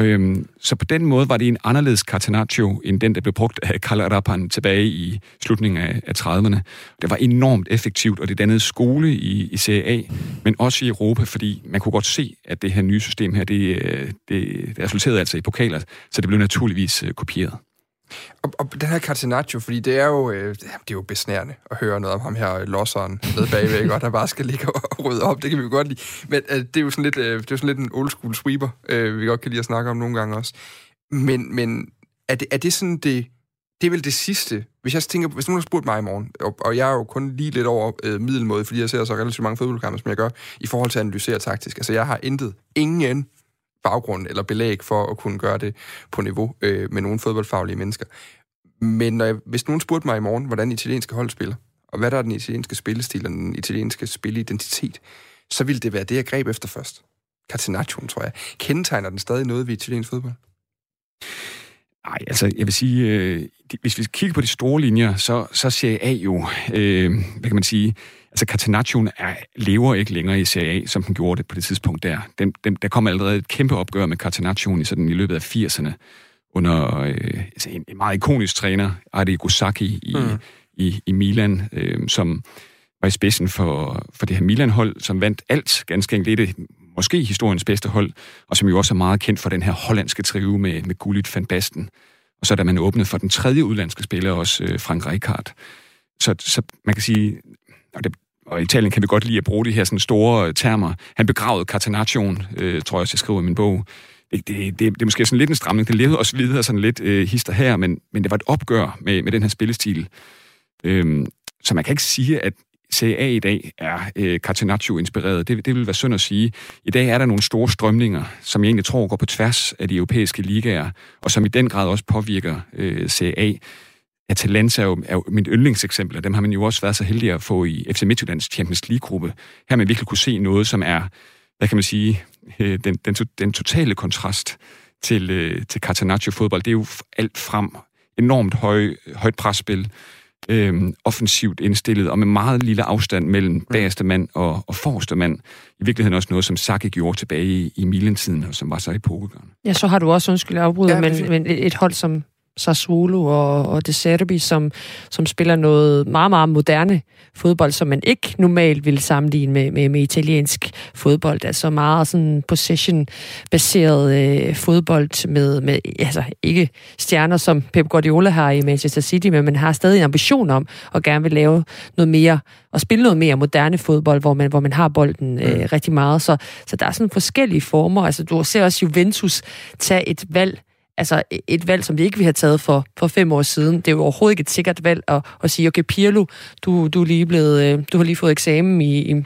Øhm, så på den måde var det en anderledes Catenaccio, end den, der blev brugt af Karl Rappan tilbage i slutningen af, af 30'erne. Det var enormt effektivt, og det dannede skole i, i Serie A, men også i Europa, fordi man kunne godt se, at det her nye system her, det, øh, det, det resulterede altså i pokaler, så det blev naturligvis øh, kopieret. Og, og den her Catenaccio, fordi det er jo, øh, det er jo besnærende at høre noget om ham her, øh, losseren nede bagved, og der bare skal ligge og rydde op, det kan vi jo godt lide. Men øh, det, er jo sådan lidt, øh, det er jo sådan lidt en old school sweeper, øh, vi godt kan lide at snakke om nogle gange også. Men, men er, det, er det sådan det, det er vel det sidste. Hvis jeg tænker, hvis nogen har spurgt mig i morgen, og, og jeg er jo kun lige lidt over øh, middelmåde, fordi jeg ser så relativt mange fodboldkampe, som jeg gør, i forhold til at analysere taktisk. Altså, jeg har intet, ingen baggrund eller belæg for at kunne gøre det på niveau øh, med nogle fodboldfaglige mennesker. Men når jeg, hvis nogen spurgte mig i morgen, hvordan italienske hold spiller, og hvad der er den italienske spillestil og den italienske spilleidentitet, så ville det være det, jeg greb efter først. Catenaccio, tror jeg. Kendetegner den stadig noget ved italiensk fodbold? Nej, altså jeg vil sige, øh, hvis vi kigger på de store linjer, så, så ser A jo, øh, hvad kan man sige, altså Catenaccioen er, lever ikke længere i Serie A, som den gjorde det på det tidspunkt der. Den, den, der kom allerede et kæmpe opgør med Catenaccioen i, sådan, i løbet af 80'erne, under øh, altså en, en meget ikonisk træner, Adi Gosaki i, mm. i, i Milan, øh, som var i spidsen for, for det her Milan-hold, som vandt alt, ganske enkelt. Det måske historiens bedste hold, og som jo også er meget kendt for den her hollandske trive med, med Gullit van Basten. Og så da man åbnede for den tredje udlandske spiller, også øh, Frank Rijkaard. Så, så man kan sige, og, det, og i Italien kan vi godt lide at bruge de her sådan store øh, termer. Han begravede Catenaccioen, øh, tror jeg også, jeg skriver i min bog. Det, det, det, det er måske sådan lidt en stramning. Det levede også videre sådan lidt øh, hister her, men, men det var et opgør med, med den her spillestil. Øhm, så man kan ikke sige, at CA i dag er øh, Catenaccio-inspireret. Det, det vil være synd at sige. I dag er der nogle store strømninger, som jeg egentlig tror går på tværs af de europæiske ligaer, og som i den grad også påvirker øh, CA. Atalanta er jo, er jo mit yndlingseksempel, og dem har man jo også været så heldig at få i FC Midtjyllands Champions League-gruppe. Her har man virkelig kunne se noget, som er, hvad kan man sige, øh, den, den, den totale kontrast til, øh, til Catenaccio-fodbold. Det er jo alt frem enormt høj, højt presspil, øh, offensivt indstillet, og med meget lille afstand mellem mm. bagerste mand og, og forreste mand. I virkeligheden også noget, som Saki gjorde tilbage i, i Milan-tiden, og som var så epokegørende. Ja, så har du også, undskyld afbryder, ja, men, men et hold som Sassuolo og, og De Serbi, som, som spiller noget meget, meget moderne fodbold, som man ikke normalt vil sammenligne med, med, med italiensk fodbold. Altså meget sådan possession-baseret øh, fodbold med, med altså ikke stjerner, som Pep Guardiola har i Manchester City, men man har stadig en ambition om at gerne vil lave noget mere og spille noget mere moderne fodbold, hvor man, hvor man har bolden øh, mm. rigtig meget. Så, så der er sådan forskellige former. Altså, du ser også Juventus tage et valg altså et valg, som vi ikke ville have taget for, for fem år siden. Det er jo overhovedet ikke et sikkert valg at, at sige, okay, Pirlo, du, du, er lige blevet, øh, du har lige fået eksamen i, i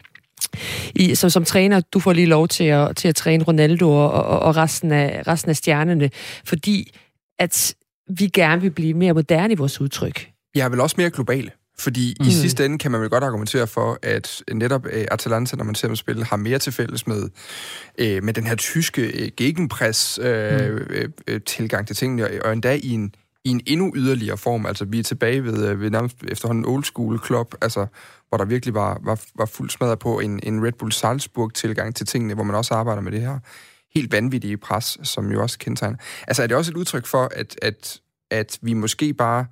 i, som, som træner, du får lige lov til at, til at træne Ronaldo og, og, og resten, af, resten af stjernerne, fordi at vi gerne vil blive mere moderne i vores udtryk. Jeg er vel også mere globale. Fordi mm. i sidste ende kan man vel godt argumentere for, at netop uh, Atalanta, når man ser dem spille, har mere til fælles med, uh, med den her tyske uh, gegenpress-tilgang uh, mm. til tingene, og endda i en, i en endnu yderligere form. Altså, vi er tilbage ved, uh, ved nærmest efterhånden old school club, altså, hvor der virkelig var, var, var fuldt smadret på en, en Red Bull Salzburg-tilgang til tingene, hvor man også arbejder med det her helt vanvittige pres, som jo også kendetegner. Altså, er det også et udtryk for, at, at, at vi måske bare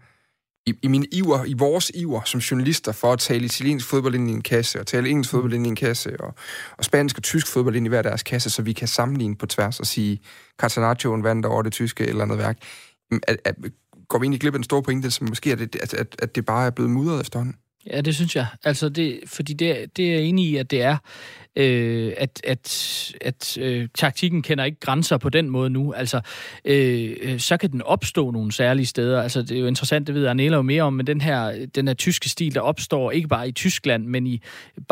i, i min iver, i vores iver som journalister for at tale italiensk fodbold ind i en kasse, og tale engelsk fodbold ind i en kasse, og, og spansk og tysk fodbold ind i hver deres kasse, så vi kan sammenligne på tværs og sige, Catanaccioen vandt over det tyske eller andet værk. At, at, går vi ind i glip af den store pointe, som måske er det, at, at, at det bare er blevet mudret efterhånden? Ja, det synes jeg. Altså, det, fordi det, det er jeg enig i, at det er øh, at, at, at øh, taktikken kender ikke grænser på den måde nu. Altså, øh, øh, så kan den opstå nogle særlige steder. Altså, det er jo interessant, det ved Arnela jo mere om, men den her, den her tyske stil, der opstår ikke bare i Tyskland, men i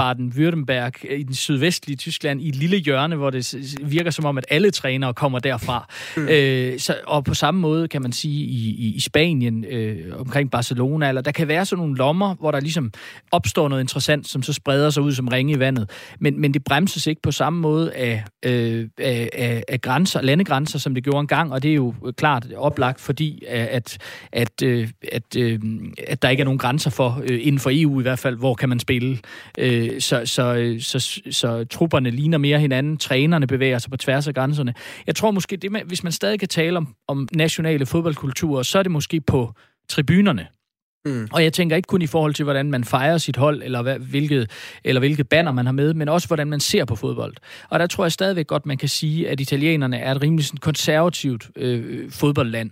Baden-Württemberg, i den sydvestlige Tyskland, i et lille hjørne, hvor det virker som om, at alle trænere kommer derfra. Mm. Øh, så, og på samme måde kan man sige i, i, i Spanien, øh, omkring Barcelona, eller der kan være sådan nogle lommer, hvor der ligesom opstår noget interessant, som så spreder sig ud som ringe i vandet. Men, men det bremses ikke på samme måde af, øh, af, af grænser, landegrænser, som det gjorde engang, og det er jo klart oplagt, fordi øh, at, at, øh, at, øh, at der ikke er nogen grænser for, øh, inden for EU i hvert fald, hvor kan man spille. Øh, så, så, så, så, så trupperne ligner mere hinanden, trænerne bevæger sig på tværs af grænserne. Jeg tror måske, det med, hvis man stadig kan tale om, om nationale fodboldkulturer, så er det måske på tribunerne, Mm. Og jeg tænker ikke kun i forhold til, hvordan man fejrer sit hold, eller, hvad, hvilket, eller hvilket banner man har med, men også hvordan man ser på fodbold. Og der tror jeg stadigvæk godt, man kan sige, at italienerne er et rimelig sådan, konservativt øh, fodboldland.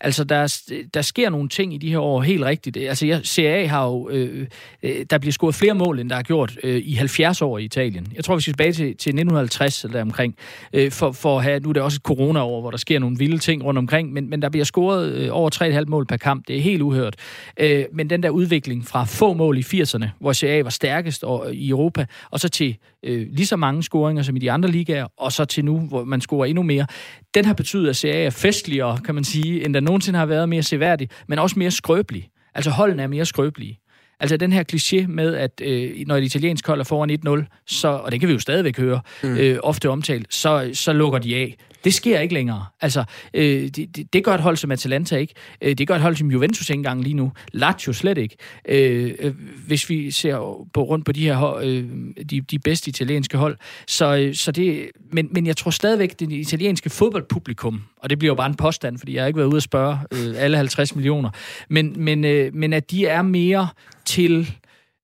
Altså, der, der sker nogle ting i de her år helt rigtigt. Altså, jeg, CA har jo... Øh, øh, der bliver scoret flere mål, end der er gjort øh, i 70 år i Italien. Jeg tror, vi skal tilbage til, til 1950 eller omkring, øh, for, for at have... Nu er det også et corona-år, hvor der sker nogle vilde ting rundt omkring, men, men der bliver scoret øh, over 3,5 mål per kamp. Det er helt uhørt. Øh, Øh, men den der udvikling fra få mål i 80'erne, hvor CA var stærkest i Europa, og så til øh, lige så mange scoringer som i de andre ligaer, og så til nu, hvor man scorer endnu mere, den har betydet, at CA er festligere, kan man sige, end der nogensinde har været mere seværdig, men også mere skrøbelig. Altså holdene er mere skrøbelige. Altså den her kliché med, at øh, når et italiensk hold er foran 1-0, så, og det kan vi jo stadigvæk høre, mm. øh, ofte omtalt, så, så lukker de af. Det sker ikke længere. Altså, øh, det, det, det gør et hold som Atalanta ikke. Øh, det gør et hold som Juventus ikke engang lige nu. Lazio slet ikke. Øh, øh hvis vi ser på rundt på de her øh, de, de bedste italienske hold. Så, øh, så det, men, men jeg tror stadigvæk, det italienske fodboldpublikum, og det bliver jo bare en påstand, fordi jeg har ikke været ude at spørge øh, alle 50 millioner, men, men, øh, men at de er mere til,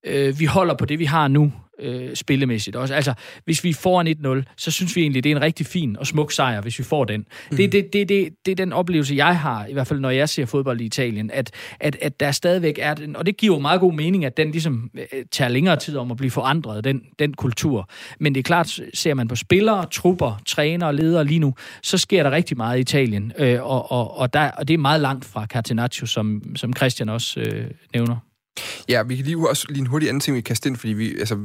øh, vi holder på det, vi har nu, øh, spillemæssigt også. Altså, hvis vi får en 1-0, så synes vi egentlig, det er en rigtig fin og smuk sejr, hvis vi får den. Mm. Det, det, det, det, det er den oplevelse, jeg har, i hvert fald når jeg ser fodbold i Italien, at, at, at der stadigvæk er den, og det giver jo meget god mening, at den ligesom øh, tager længere tid om at blive forandret, den, den kultur. Men det er klart, ser man på spillere, trupper, trænere, ledere lige nu, så sker der rigtig meget i Italien, øh, og, og, og, der, og det er meget langt fra Catenaccio, som, som Christian også øh, nævner. Ja, vi kan lige også lige en hurtig anden ting, vi kan ind, fordi vi, altså,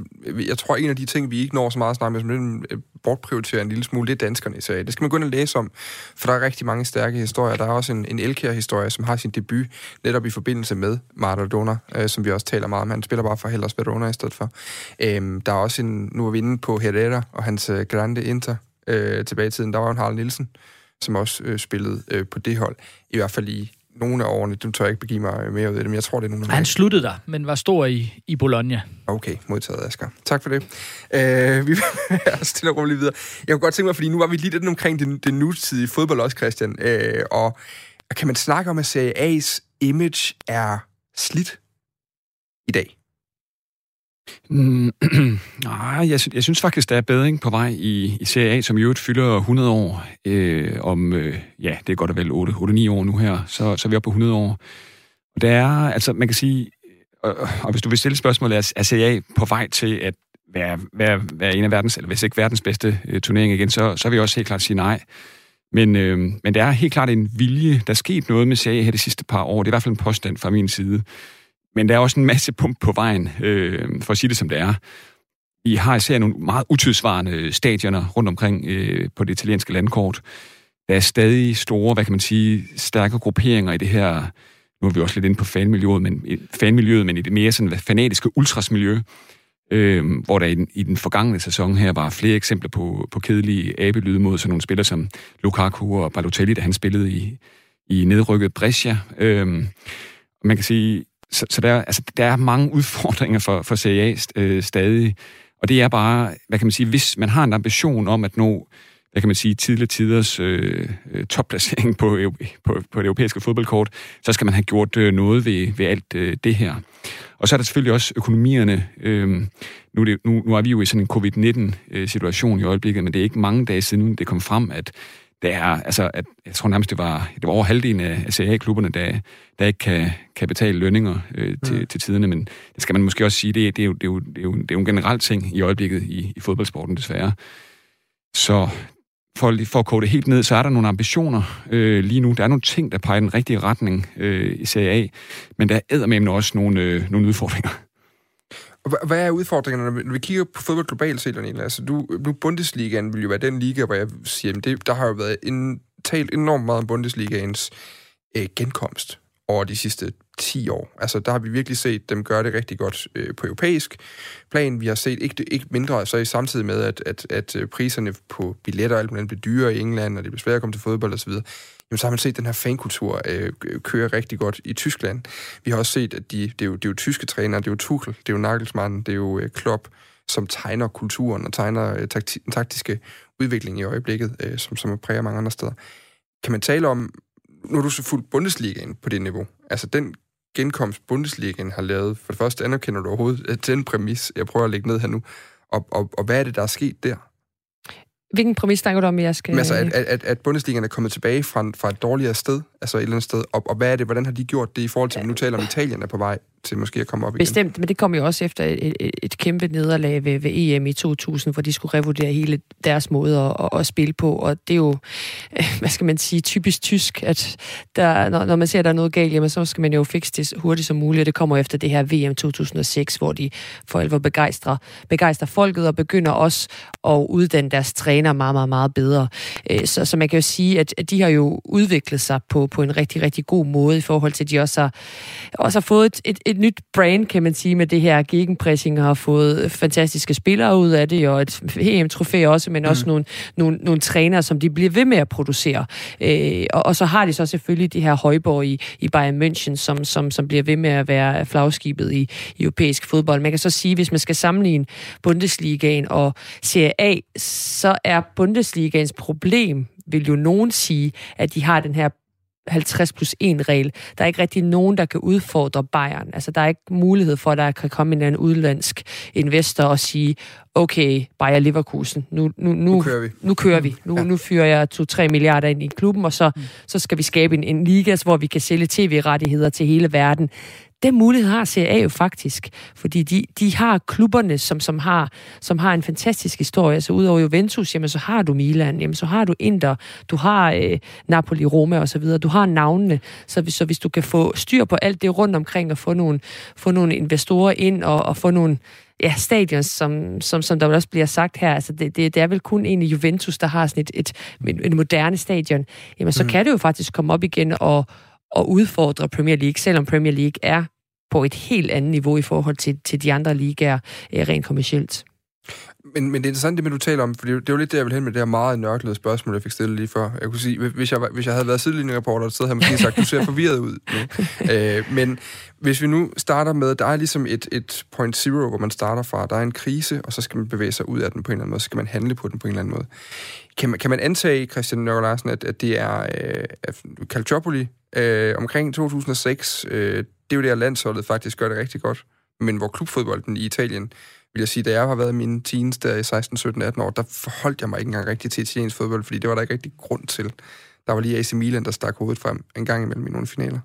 jeg tror, en af de ting, vi ikke når så meget snart med, som øh, bortprioriterer en lille smule, det er danskerne i. Det skal man gå ind og læse om, for der er rigtig mange stærke historier. Der er også en, en Elkjær-historie, som har sin debut netop i forbindelse med Maradona, øh, som vi også taler meget om. Han spiller bare for Hellas Verona i stedet for. Øhm, der er også en, nu er vi inde på Herrera og hans øh, Grande Inter øh, tilbage i tiden. Der var en Harald Nielsen, som også øh, spillede øh, på det hold, i hvert fald i nogle af årene. Du tør jeg ikke begive mig mere ud af det, men jeg tror, det er nogle af Han sluttede der, men var stor i, i Bologna. Okay, modtaget, Asger. Tak for det. Uh, vi er stille og roligt videre. Jeg kunne godt tænke mig, fordi nu var vi lige lidt omkring det, det nutidige fodbold også, Christian. Uh, og kan man snakke om, at Serie A's image er slidt i dag? Mm, nej, jeg, jeg synes faktisk, der er bedring på vej i, i Serie A, som i øvrigt fylder 100 år. Øh, om, øh, ja, det er godt og vel 8-9 år nu her, så, så er vi oppe på 100 år. Og der er, altså man kan sige, og, og hvis du vil stille spørgsmålet, er, er Serie A på vej til at være, være, være en af verdens, eller hvis ikke verdens bedste øh, turnering igen, så, så vil jeg også helt klart sige nej. Men, øh, men der er helt klart en vilje. Der er sket noget med Serie A her de sidste par år. Det er i hvert fald en påstand fra min side. Men der er også en masse pump på vejen, øh, for at sige det som det er. Vi har især nogle meget utidsvarende stadioner rundt omkring øh, på det italienske landkort. Der er stadig store, hvad kan man sige, stærke grupperinger i det her, nu er vi også lidt inde på fanmiljøet, men, øh, fanmiljøet, men i det mere sådan fanatiske ultrasmiljø, øh, hvor der i den, i den forgangne sæson her var flere eksempler på, på kedelige abelyde mod sådan nogle spillere som Lukaku og Balotelli, da han spillede i, i nedrykket Brescia. Øh, man kan sige, så, så der, altså, der er mange udfordringer for, for Serie A øh, stadig. Og det er bare, hvad kan man sige, hvis man har en ambition om at nå, hvad kan man sige, tidligere tiders øh, øh topplacering på, på, på det europæiske fodboldkort, så skal man have gjort øh, noget ved, ved alt øh, det her. Og så er der selvfølgelig også økonomierne. Øh, nu, det, nu, nu er vi jo i sådan en covid-19-situation øh, i øjeblikket, men det er ikke mange dage siden, det kom frem, at det er, altså, at, jeg tror nærmest, det var, det var over halvdelen af Serie A-klubberne, der, der ikke kan, kan betale lønninger øh, til, mm. til tiderne, men det skal man måske også sige, det, det, er, jo, det, er, jo, det, er, jo, det er jo en generel ting i øjeblikket i, i fodboldsporten, desværre. Så for, for at kode det helt ned, så er der nogle ambitioner øh, lige nu. Der er nogle ting, der peger i den rigtige retning øh, i Serie A, men der er med også nogle, øh, nogle udfordringer. Hvad er udfordringerne, når vi kigger på fodbold globalt set, Daniel? Altså, du, nu Bundesligaen vil jo være den liga, hvor jeg siger, at det, der har jo været en, talt enormt meget om Bundesligaens øh, genkomst over de sidste 10 år. Altså, der har vi virkelig set dem gøre det rigtig godt øh, på europæisk plan. Vi har set ikke, ikke mindre, så i samtidig med, at, at, at øh, priserne på billetter alt muligt blev dyrere i England, og det blev svært at komme til fodbold osv., jamen, så har man set den her fankultur øh, køre rigtig godt i Tyskland. Vi har også set, at de, det, er jo, det er jo tyske trænere, det er jo Tuchel, det er jo Nagelsmann, det er jo øh, Klopp, som tegner kulturen og tegner øh, takti- den taktiske udvikling i øjeblikket, øh, som, som præger mange andre steder. Kan man tale om, nu er du så fuldt Bundesligaen på det niveau, altså den genkomst Bundesligaen har lavet, for det første anerkender du overhovedet øh, den præmis, jeg prøver at lægge ned her nu, og, og, og hvad er det, der er sket der? Hvilken præmis snakker du om, jeg skal... Men altså, at, at, at Bundesligaen er kommet tilbage fra, fra et dårligere sted, altså et eller andet sted, og, og hvad er det, hvordan har de gjort det i forhold til, at nu taler om Italien er på vej til måske at komme op igen? Bestemt, men det kom jo også efter et, et, et kæmpe nederlag ved, ved EM i 2000, hvor de skulle revurdere hele deres måde at, at, at spille på, og det er jo, hvad skal man sige, typisk tysk, at der, når, når man ser, at der er noget galt, jamen, så skal man jo fikse det hurtigt som muligt, og det kommer efter det her VM 2006, hvor de for alvor begejstrer, begejstrer folket og begynder også at uddanne deres træner meget, meget, meget bedre. Øh, så, så man kan jo sige, at, de har jo udviklet sig på, på en rigtig, rigtig god måde i forhold til, at de også har, også har fået et, et, et nyt brand, kan man sige, med det her gegenpressing, og har fået fantastiske spillere ud af det, og et EM-trofæ også, men også mm. nogle, nogle, nogle trænere, som de bliver ved med at producere. Øh, og, og så har de så selvfølgelig de her højborg i, i Bayern München, som, som, som bliver ved med at være flagskibet i, i europæisk fodbold. Man kan så sige, hvis man skal sammenligne Bundesligaen og Serie A, så er Bundesligaens problem, vil jo nogen sige, at de har den her 50 plus 1 regel. Der er ikke rigtig nogen, der kan udfordre Bayern. Altså, der er ikke mulighed for, at der kan komme en anden udlandsk investor og sige, okay, Bayer Leverkusen, nu, nu, nu, nu kører vi. Nu, kører vi. Nu, ja. nu fyrer jeg 2-3 milliarder ind i klubben, og så, mm. så skal vi skabe en, en liga, hvor vi kan sælge tv-rettigheder til hele verden. Den mulighed har CA jo faktisk, fordi de, de har klubberne, som, som, har, som har en fantastisk historie. Altså udover Juventus, jamen, så har du Milan, jamen, så har du Inter, du har øh, Napoli, Roma osv., du har navnene, så, så hvis du kan få styr på alt det rundt omkring og få nogle, få nogle investorer ind og, og få nogle ja, stadions, som, som, som der også bliver sagt her, altså det, det, det er vel kun egentlig Juventus, der har sådan et, et, et, et moderne stadion, jamen så mm. kan det jo faktisk komme op igen og, at udfordre Premier League, selvom Premier League er på et helt andet niveau i forhold til, til de andre ligaer øh, rent kommercielt. Men, men det er interessant, det med, du taler om, for det, er jo lidt det, jeg vil hen med det her meget nørklede spørgsmål, jeg fik stillet lige før. Jeg kunne sige, hvis jeg, hvis jeg havde været sidelinjereporter, så havde jeg måske sagt, du ser forvirret ud nu. øh, men hvis vi nu starter med, der er ligesom et, et point zero, hvor man starter fra, der er en krise, og så skal man bevæge sig ud af den på en eller anden måde, så skal man handle på den på en eller anden måde. Kan man, kan man antage, Christian Nørgaard Larsen, at, at det er øh, øh, omkring 2006, øh, det er jo det, landsholdet faktisk gør det rigtig godt, men hvor klubfodbolden i Italien vil jeg sige, da jeg har været mine teens der i 16, 17, 18 år, der forholdt jeg mig ikke engang rigtig til italiensk fodbold, fordi det var der ikke rigtig grund til. Der var lige AC Milan, der stak hovedet frem en gang imellem i nogle finaler.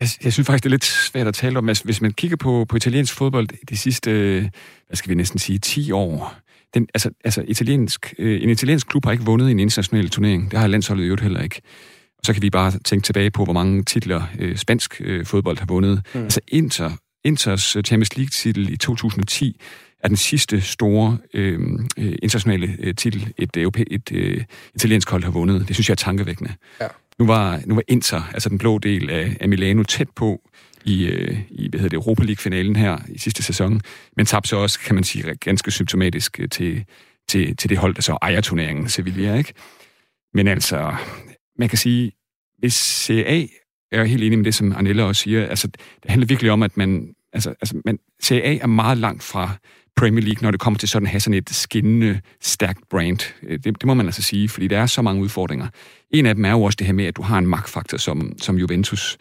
Jeg, jeg synes faktisk, det er lidt svært at tale om. Altså, hvis man kigger på, på italiensk fodbold de sidste, hvad skal vi næsten sige, 10 år, den, altså, altså italiensk, øh, en italiensk klub har ikke vundet en international turnering. Det har landsholdet jo heller ikke. Og så kan vi bare tænke tilbage på, hvor mange titler øh, spansk øh, fodbold har vundet. Mm. Altså Inter, Inters øh, Champions League-titel i 2010 er den sidste store øh, øh, internationale øh, titel, et, et, et øh, italiensk hold har vundet. Det synes jeg er tankevækkende. Ja. Nu, var, nu var Inter, altså den blå del af, af Milano, tæt på i, øh, i hvad hedder det, Europa League-finalen her i sidste sæson, men tabte så også, kan man sige, ganske symptomatisk øh, til, til, til det hold, der så ejer turneringen, Sevilla, ikke? Men altså, man kan sige, hvis CA jeg er helt enig med det, som Arnella også siger. Altså, det handler virkelig om, at man... Altså, altså man, CA er meget langt fra Premier League, når det kommer til sådan at have sådan et skinnende, stærkt brand. Øh, det, det må man altså sige, fordi der er så mange udfordringer. En af dem er jo også det her med, at du har en magtfaktor som, som Juventus,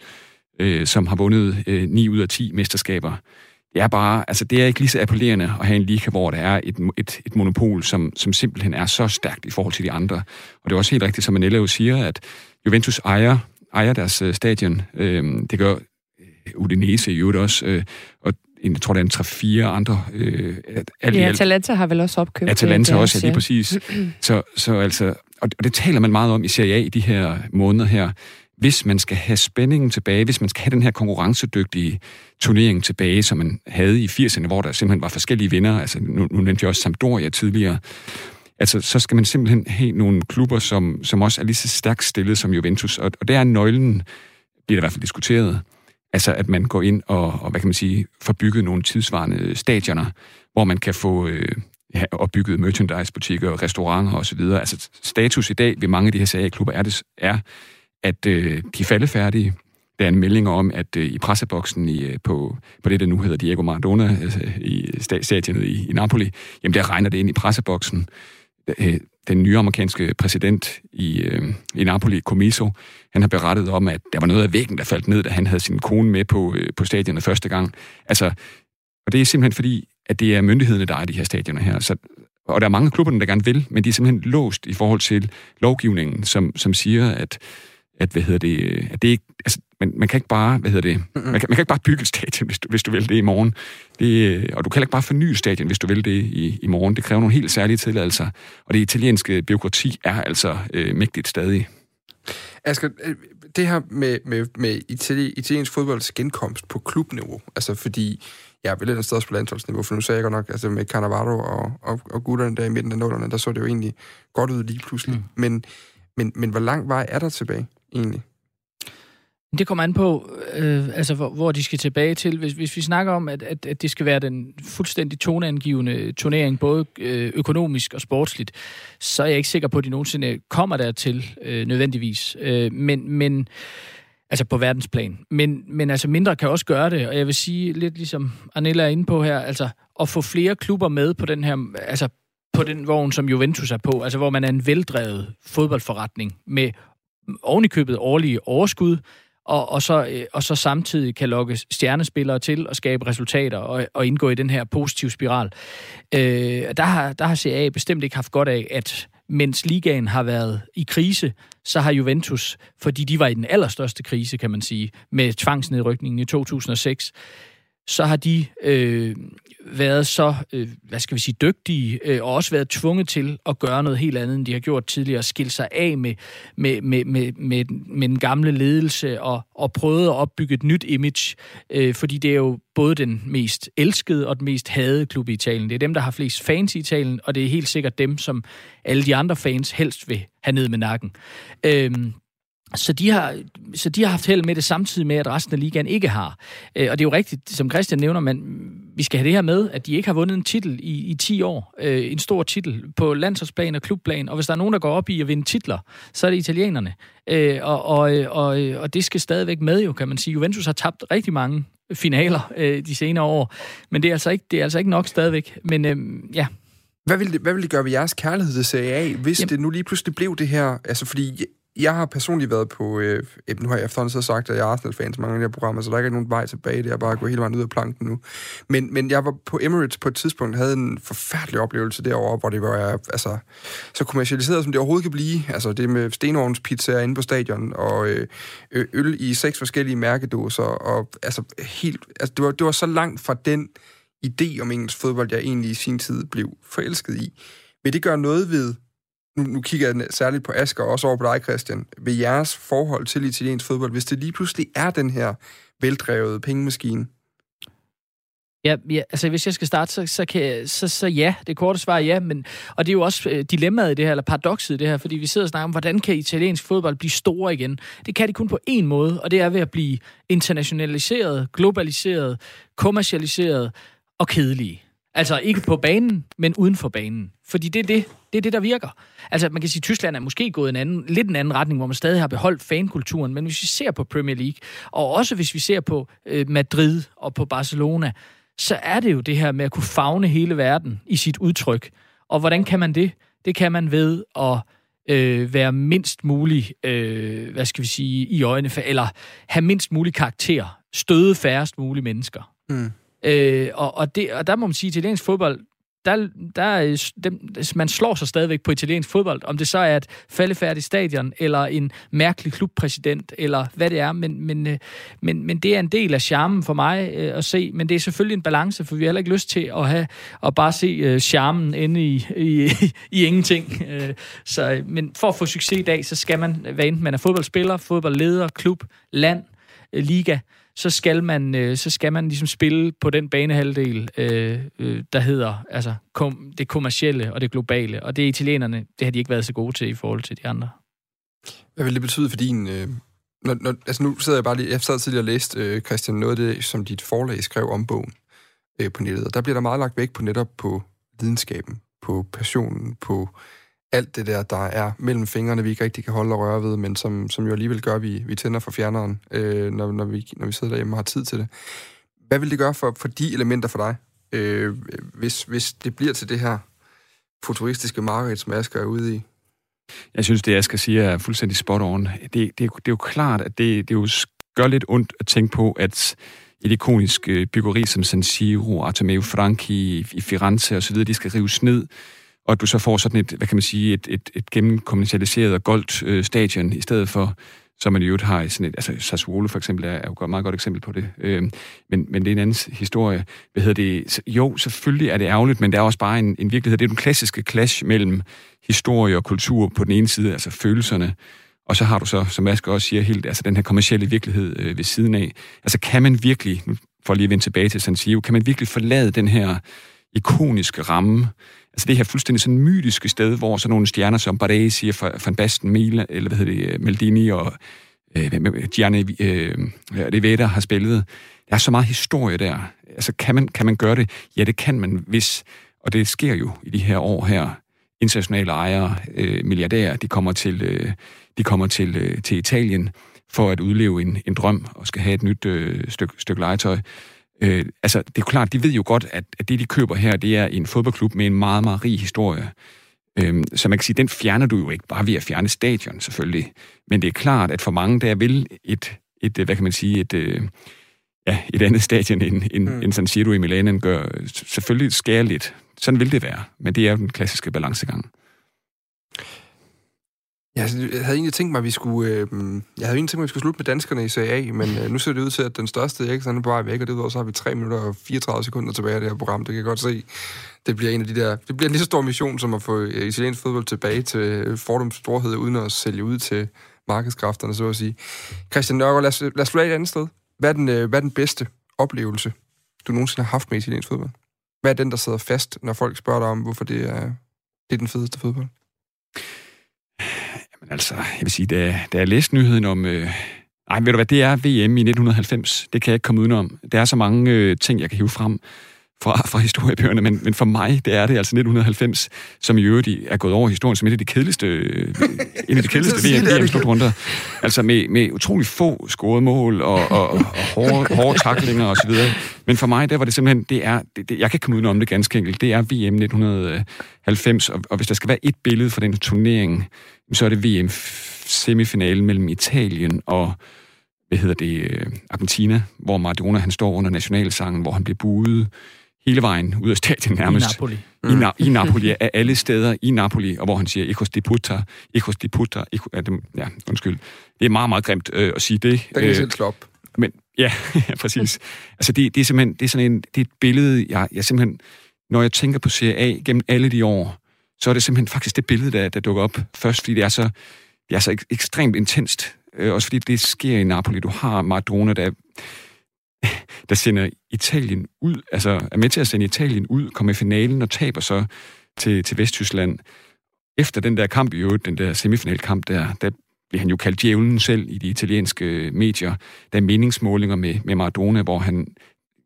øh, som har vundet øh, 9 ud af 10 mesterskaber. det er bare, altså det er ikke lige så appellerende at have en liga, hvor der er et, et, et monopol, som, som simpelthen er så stærkt i forhold til de andre. Og det er også helt rigtigt, som Manella jo siger, at Juventus ejer, ejer deres øh, stadion. Øh, det gør øh, Udinese i øvrigt også, øh, og jeg tror, der er en 3-4 andre. Øh, alt, ja, Atalanta har vel også opkøbt Atalanta det, også, ja, lige præcis. så, så altså, og det taler man meget om i Serie A i de her måneder her hvis man skal have spændingen tilbage, hvis man skal have den her konkurrencedygtige turnering tilbage, som man havde i 80'erne, hvor der simpelthen var forskellige vinder, altså nu, nu nævnte jeg også Sampdoria tidligere, altså så skal man simpelthen have nogle klubber, som, som også er lige så stærkt stillet som Juventus, og, og der er nøglen, bliver der i hvert fald diskuteret, altså at man går ind og, og hvad kan man sige, får bygget nogle tidsvarende stadioner, hvor man kan få øh, ja, opbygget merchandise-butikker, restauranter osv. Altså status i dag ved mange af de her CA-klubber er, det, er at øh, de er faldefærdige. Der er en melding om, at øh, i presseboksen i, øh, på, på det, der nu hedder Diego Maradona, altså, i stadionet i, i Napoli, jamen der regner det ind i presseboksen. Øh, den nye amerikanske præsident i, øh, i Napoli, Comiso, han har berettet om, at der var noget af væggen, der faldt ned, da han havde sin kone med på, øh, på stadionet første gang. Altså, og det er simpelthen fordi, at det er myndighederne, der er de her stadioner her. Så, og der er mange klubber, der gerne vil, men de er simpelthen låst i forhold til lovgivningen, som, som siger, at at, hvad hedder det, øh, at det ikke, altså, man, man kan ikke bare, hvad hedder det, man, kan, man kan ikke bare bygge et stadion, hvis du, hvis du vil det i morgen. Det, og du kan ikke bare forny et stadion, hvis du vil det i, i morgen. Det kræver nogle helt særlige tilladelser, og det italienske byråkrati er altså øh, mægtigt stadig. Asger, øh, det her med, med, med italiensk fodbolds genkomst på klubniveau, altså fordi jeg vel et sted også på landsholdsniveau, for nu sagde jeg godt nok, altså med Cannavaro og, og, og gutterne der i midten af nullerne, der så det jo egentlig godt ud lige pludselig. Mm. Men, men, men hvor lang vej er der tilbage? egentlig? Det kommer an på, øh, altså, hvor, hvor de skal tilbage til. Hvis, hvis vi snakker om, at, at, at det skal være den fuldstændig toneangivende turnering, både øh, økonomisk og sportsligt, så er jeg ikke sikker på, at de nogensinde kommer dertil øh, nødvendigvis. Øh, men, men altså på verdensplan. Men, men altså mindre kan også gøre det, og jeg vil sige, lidt ligesom Anella er inde på her, altså at få flere klubber med på den her, altså på den vogn, som Juventus er på, altså hvor man er en veldrevet fodboldforretning med ovenikøbet årlige overskud, og, og, så, øh, og så samtidig kan lokke stjernespillere til og skabe resultater og, og indgå i den her positive spiral. Øh, der, har, der har CA bestemt ikke haft godt af, at mens ligaen har været i krise, så har Juventus, fordi de var i den allerstørste krise, kan man sige, med tvangsnedrykningen i 2006, så har de øh, været så, øh, hvad skal vi sige, dygtige, øh, og også været tvunget til at gøre noget helt andet, end de har gjort tidligere, skille sig af med, med, med, med, med, med den gamle ledelse, og, og prøvet at opbygge et nyt image, øh, fordi det er jo både den mest elskede og den mest hadede klub i Italien. Det er dem, der har flest fans i Italien, og det er helt sikkert dem, som alle de andre fans helst vil have ned med nakken. Øh, så de, har, så de har haft held med det samtidig med, at resten af ligaen ikke har. Øh, og det er jo rigtigt, som Christian nævner, men vi skal have det her med, at de ikke har vundet en titel i, i 10 år. Øh, en stor titel på landsholdsplan og klubplan. Og hvis der er nogen, der går op i at vinde titler, så er det italienerne. Øh, og, og, og, og det skal stadigvæk med jo, kan man sige. Juventus har tabt rigtig mange finaler de senere år. Men det er altså ikke, det er altså ikke nok stadigvæk. Men ja, hvad vil, det, hvad vil det gøre ved jeres kærlighed til Serie A, hvis Jamen. det nu lige pludselig blev det her? Altså, fordi jeg har personligt været på, øh, nu har jeg efterhånden så sagt, at jeg er Arsenal-fan til mange af de her programmer, så der er ikke nogen vej tilbage, det er bare at gå hele vejen ud af planken nu. Men, men jeg var på Emirates på et tidspunkt, havde en forfærdelig oplevelse derovre, hvor det var altså, så kommercialiseret, som det overhovedet kan blive. Altså det med stenovnspizzaer inde på stadion, og øh, øl i seks forskellige mærkedåser, og altså helt, altså det var, det var så langt fra den idé om engelsk fodbold, jeg egentlig i sin tid blev forelsket i. Vil det gøre noget ved nu, nu kigger jeg særligt på Asger, og også over på dig, Christian, ved jeres forhold til italiensk fodbold, hvis det lige pludselig er den her veldrevede pengemaskine? Ja, ja, altså hvis jeg skal starte, så, så, kan, så, så ja, det korte svar er ja, men, og det er jo også øh, dilemmaet i det her, eller paradokset i det her, fordi vi sidder og snakker om, hvordan kan italiensk fodbold blive store igen? Det kan de kun på én måde, og det er ved at blive internationaliseret, globaliseret, kommercialiseret og kedelige. Altså ikke på banen, men uden for banen. Fordi det er det, det er det, der virker. Altså man kan sige, at Tyskland er måske gået en anden, lidt en anden retning, hvor man stadig har beholdt fankulturen. Men hvis vi ser på Premier League, og også hvis vi ser på øh, Madrid og på Barcelona, så er det jo det her med at kunne fagne hele verden i sit udtryk. Og hvordan kan man det? Det kan man ved at øh, være mindst mulig, øh, hvad skal vi sige, i øjnene, eller have mindst mulig karakter, støde færrest mulige mennesker. Mm. Øh, og, og, det, og der må man sige, at italiensk fodbold, der, der, dem, man slår sig stadigvæk på italiensk fodbold, om det så er et faldefærdigt stadion, eller en mærkelig klubpræsident, eller hvad det er, men, men, øh, men, men det er en del af charmen for mig øh, at se, men det er selvfølgelig en balance, for vi har heller ikke lyst til at, have, at bare se øh, charmen inde i, i, i ingenting. Øh, så, øh, men for at få succes i dag, så skal man, hvad enten man er fodboldspiller, fodboldleder, klub, land, øh, liga, så skal man, øh, så skal man ligesom spille på den banehalvdel, øh, øh, der hedder altså, kom, det kommercielle og det globale. Og det er italienerne, det har de ikke været så gode til i forhold til de andre. Hvad vil det betyde for din... Øh, når, når, altså nu sidder jeg bare lige... Jeg sad tidligere og læste, øh, Christian, noget af det, som dit forlag skrev om bogen øh, på nettet. Og der bliver der meget lagt vægt på netop på videnskaben, på passionen, på alt det der, der er mellem fingrene, vi ikke rigtig kan holde og røre ved, men som, som jo alligevel gør, at vi, vi tænder for fjerneren, øh, når, når, vi, når vi sidder derhjemme og har tid til det. Hvad vil det gøre for, for de elementer for dig, øh, hvis, hvis det bliver til det her futuristiske marked, som Asger er ude i? Jeg synes, det Asger siger er fuldstændig spot on. Det, det, det er jo klart, at det, det jo gør lidt ondt at tænke på, at et ikonisk øh, byggeri som San Siro, Artemio Franchi i Firenze osv., de skal rives ned og at du så får sådan et, hvad kan man sige, et, et, et gennemkommercialiseret og goldt øh, stadion, i stedet for, som man i øvrigt har i sådan et, altså Sassuolo for eksempel er, er jo et meget godt eksempel på det. Øh, men, men det er en anden historie. Hvad hedder det? Jo, selvfølgelig er det ærgerligt, men det er også bare en, en virkelighed. Det er den klassiske clash mellem historie og kultur på den ene side, altså følelserne, og så har du så, som Asger også siger, helt, altså den her kommercielle virkelighed øh, ved siden af. Altså kan man virkelig, nu for lige at vende tilbage til San Siro, kan man virkelig forlade den her ikoniske ramme, altså det her fuldstændig sådan mytiske sted, hvor sådan nogle stjerner som Baresi, Van Basten, Mila, eller hvad hedder det, Maldini og øh, Gianni øh, Rivetta har spillet. Der er så meget historie der. Altså kan man, kan man gøre det? Ja, det kan man, hvis, og det sker jo i de her år her, internationale ejere, øh, milliardærer, de kommer til, øh, de kommer til, øh, til Italien for at udleve en, en drøm og skal have et nyt øh, stykke styk legetøj. Øh, altså, det er jo klart, de ved jo godt, at, at det, de køber her, det er en fodboldklub med en meget, meget rig historie. Øh, så man kan sige, den fjerner du jo ikke bare ved at fjerne stadion, selvfølgelig. Men det er klart, at for mange, der vil et, et hvad kan man sige, et, øh, ja, et andet stadion end, end, mm. end San Siro i Milan gør, selvfølgelig skære lidt. Sådan vil det være, men det er jo den klassiske balancegang. Jeg havde egentlig tænkt mig, at vi skulle, øh, jeg havde egentlig tænkt mig, at vi skulle slutte med danskerne i CA, men øh, nu ser det ud til, at den største ikke, er på vej væk, og det så har vi 3 minutter og 34 sekunder tilbage af det her program. Det kan jeg godt se. Det bliver en af de der, det bliver en lige så stor mission, som at få øh, italiensk fodbold tilbage til øh, fordums storhed, uden at sælge ud til markedskræfterne, så at sige. Christian Nørgaard, lad os, lad os slå af et andet sted. Hvad er, den, øh, hvad er den bedste oplevelse, du nogensinde har haft med italiensk fodbold? Hvad er den, der sidder fast, når folk spørger dig om, hvorfor det er, det er den fedeste fodbold? Jamen altså, jeg vil sige, da, da jeg læste nyheden om... Øh, nej, ved du hvad, det er VM i 1990. Det kan jeg ikke komme udenom. Der er så mange øh, ting, jeg kan hive frem fra, fra historiebøgerne, men, men for mig, det er det altså 1990, som i øvrigt er gået over historien som et af de kedeligste, øh, en af de kedeligste VM, VM slutrunder. Altså med, med utrolig få scorede mål og, og, og hårde, hårde taklinger osv. Men for mig, der var det simpelthen, det er, det, det, jeg kan ikke komme udenom det ganske enkelt, det er VM 1990, og, og hvis der skal være et billede for den turnering, så er det VM semifinalen mellem Italien og hvad hedder det, øh, Argentina, hvor Maradona han står under nationalsangen, hvor han bliver buet hele vejen ud af stadion nærmest. I Napoli. Mm. I, Na- I Napoli, af alle steder i Napoli, og hvor han siger, Ecos de puta, Ecos de puta, Ecos, ja, det, ja, undskyld. Det er meget, meget grimt øh, at sige det. Der kan øh, selv slå op. Men, ja, ja, præcis. Altså, det, det er simpelthen, det er sådan en, det er et billede, jeg, jeg simpelthen, når jeg tænker på CA gennem alle de år, så er det simpelthen faktisk det billede, der, der dukker op først, fordi det er så, det er så ek- ekstremt intenst. Øh, også fordi det sker i Napoli. Du har Maradona, der, der sender Italien ud, altså er med til at sende Italien ud, kommer i finalen og taber så til, til Vesttyskland. Efter den der kamp i øvrigt, den der semifinalkamp, der, der bliver han jo kaldt djævlen selv i de italienske øh, medier. Der er meningsmålinger med, med Maradona, hvor han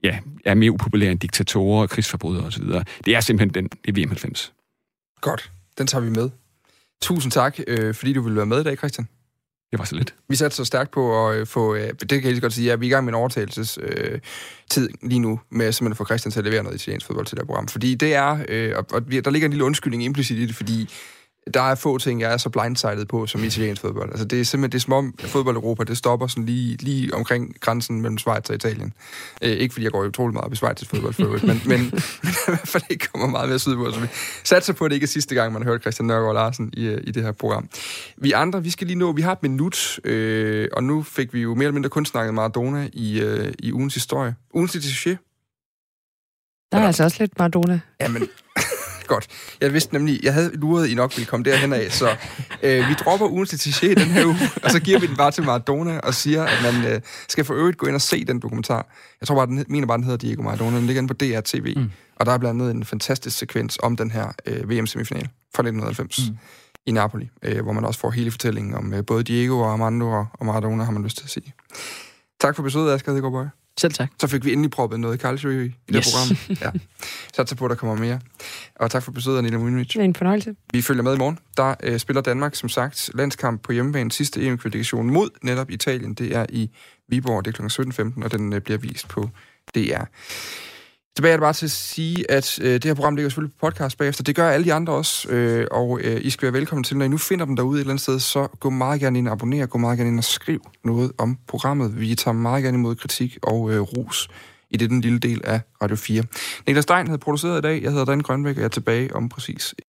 ja, er mere upopulær end diktatorer og krigsforbrydere osv. Det er simpelthen den, det er VM 90. Godt, den tager vi med. Tusind tak, øh, fordi du ville være med i dag, Christian. Det var så lidt. Vi satte så stærkt på at øh, få, øh, det kan jeg lige godt sige, at vi er i gang med en overtagelsestid øh, tid lige nu, med simpelthen at få Christian til at levere noget italiensk fodbold til det her program. Fordi det er, øh, og, og der ligger en lille undskyldning implicit i det, fordi der er få ting, jeg er så blindsided på som italiensk fodbold. Altså, det er simpelthen, det er som om fodbold Europa, det stopper sådan lige, lige omkring grænsen mellem Schweiz og Italien. Øh, ikke fordi jeg går utrolig meget op i Schweiz fodbold, for øvrigt, men, men, men i hvert fald ikke kommer meget mere sydpå. Så vi satser på, at det ikke er sidste gang, man har hørt Christian Nørgaard Larsen i, i det her program. Vi andre, vi skal lige nå, vi har et minut, øh, og nu fik vi jo mere eller mindre kun snakket Maradona i, øh, i ugens historie. Ugens succes. Der er altså også lidt Maradona. Jamen, godt. Jeg vidste nemlig, jeg havde luret, I nok ville komme derhen af, så øh, vi dropper ugen til den her uge, og så giver vi den bare til Maradona og siger, at man øh, skal for øvrigt gå ind og se den dokumentar. Jeg tror bare, den mener bare, den hedder Diego Maradona. Den ligger inde på DR TV, mm. og der er blandt andet en fantastisk sekvens om den her øh, VM-semifinal fra 1990 mm. i Napoli, øh, hvor man også får hele fortællingen om øh, både Diego og Armando og, og Maradona, har man lyst til at sige. Tak for besøget, Asger Hedegaard Bøje. Selv tak. Så fik vi endelig proppet noget Calcio i, i det Yes. program. Ja. Satser på, at der kommer mere. Og tak for besøget, Anita Munich. Det er en fornøjelse. Vi følger med i morgen. Der øh, spiller Danmark, som sagt, landskamp på hjemmebane sidste EM-kvalifikation mod netop Italien. Det er i Viborg, det er kl. 17.15, og den øh, bliver vist på DR. Tilbage er det bare til at sige, at øh, det her program ligger selvfølgelig på podcast bagefter. Det gør alle de andre også, øh, og øh, I skal være velkommen til. Når I nu finder dem derude et eller andet sted, så gå meget gerne ind og abonner, gå meget gerne ind og skriv noget om programmet. Vi tager meget gerne imod kritik og øh, ros i det den lille del af Radio 4. Niklas Stein havde produceret i dag. Jeg hedder Dan Grønbæk, og jeg er tilbage om præcis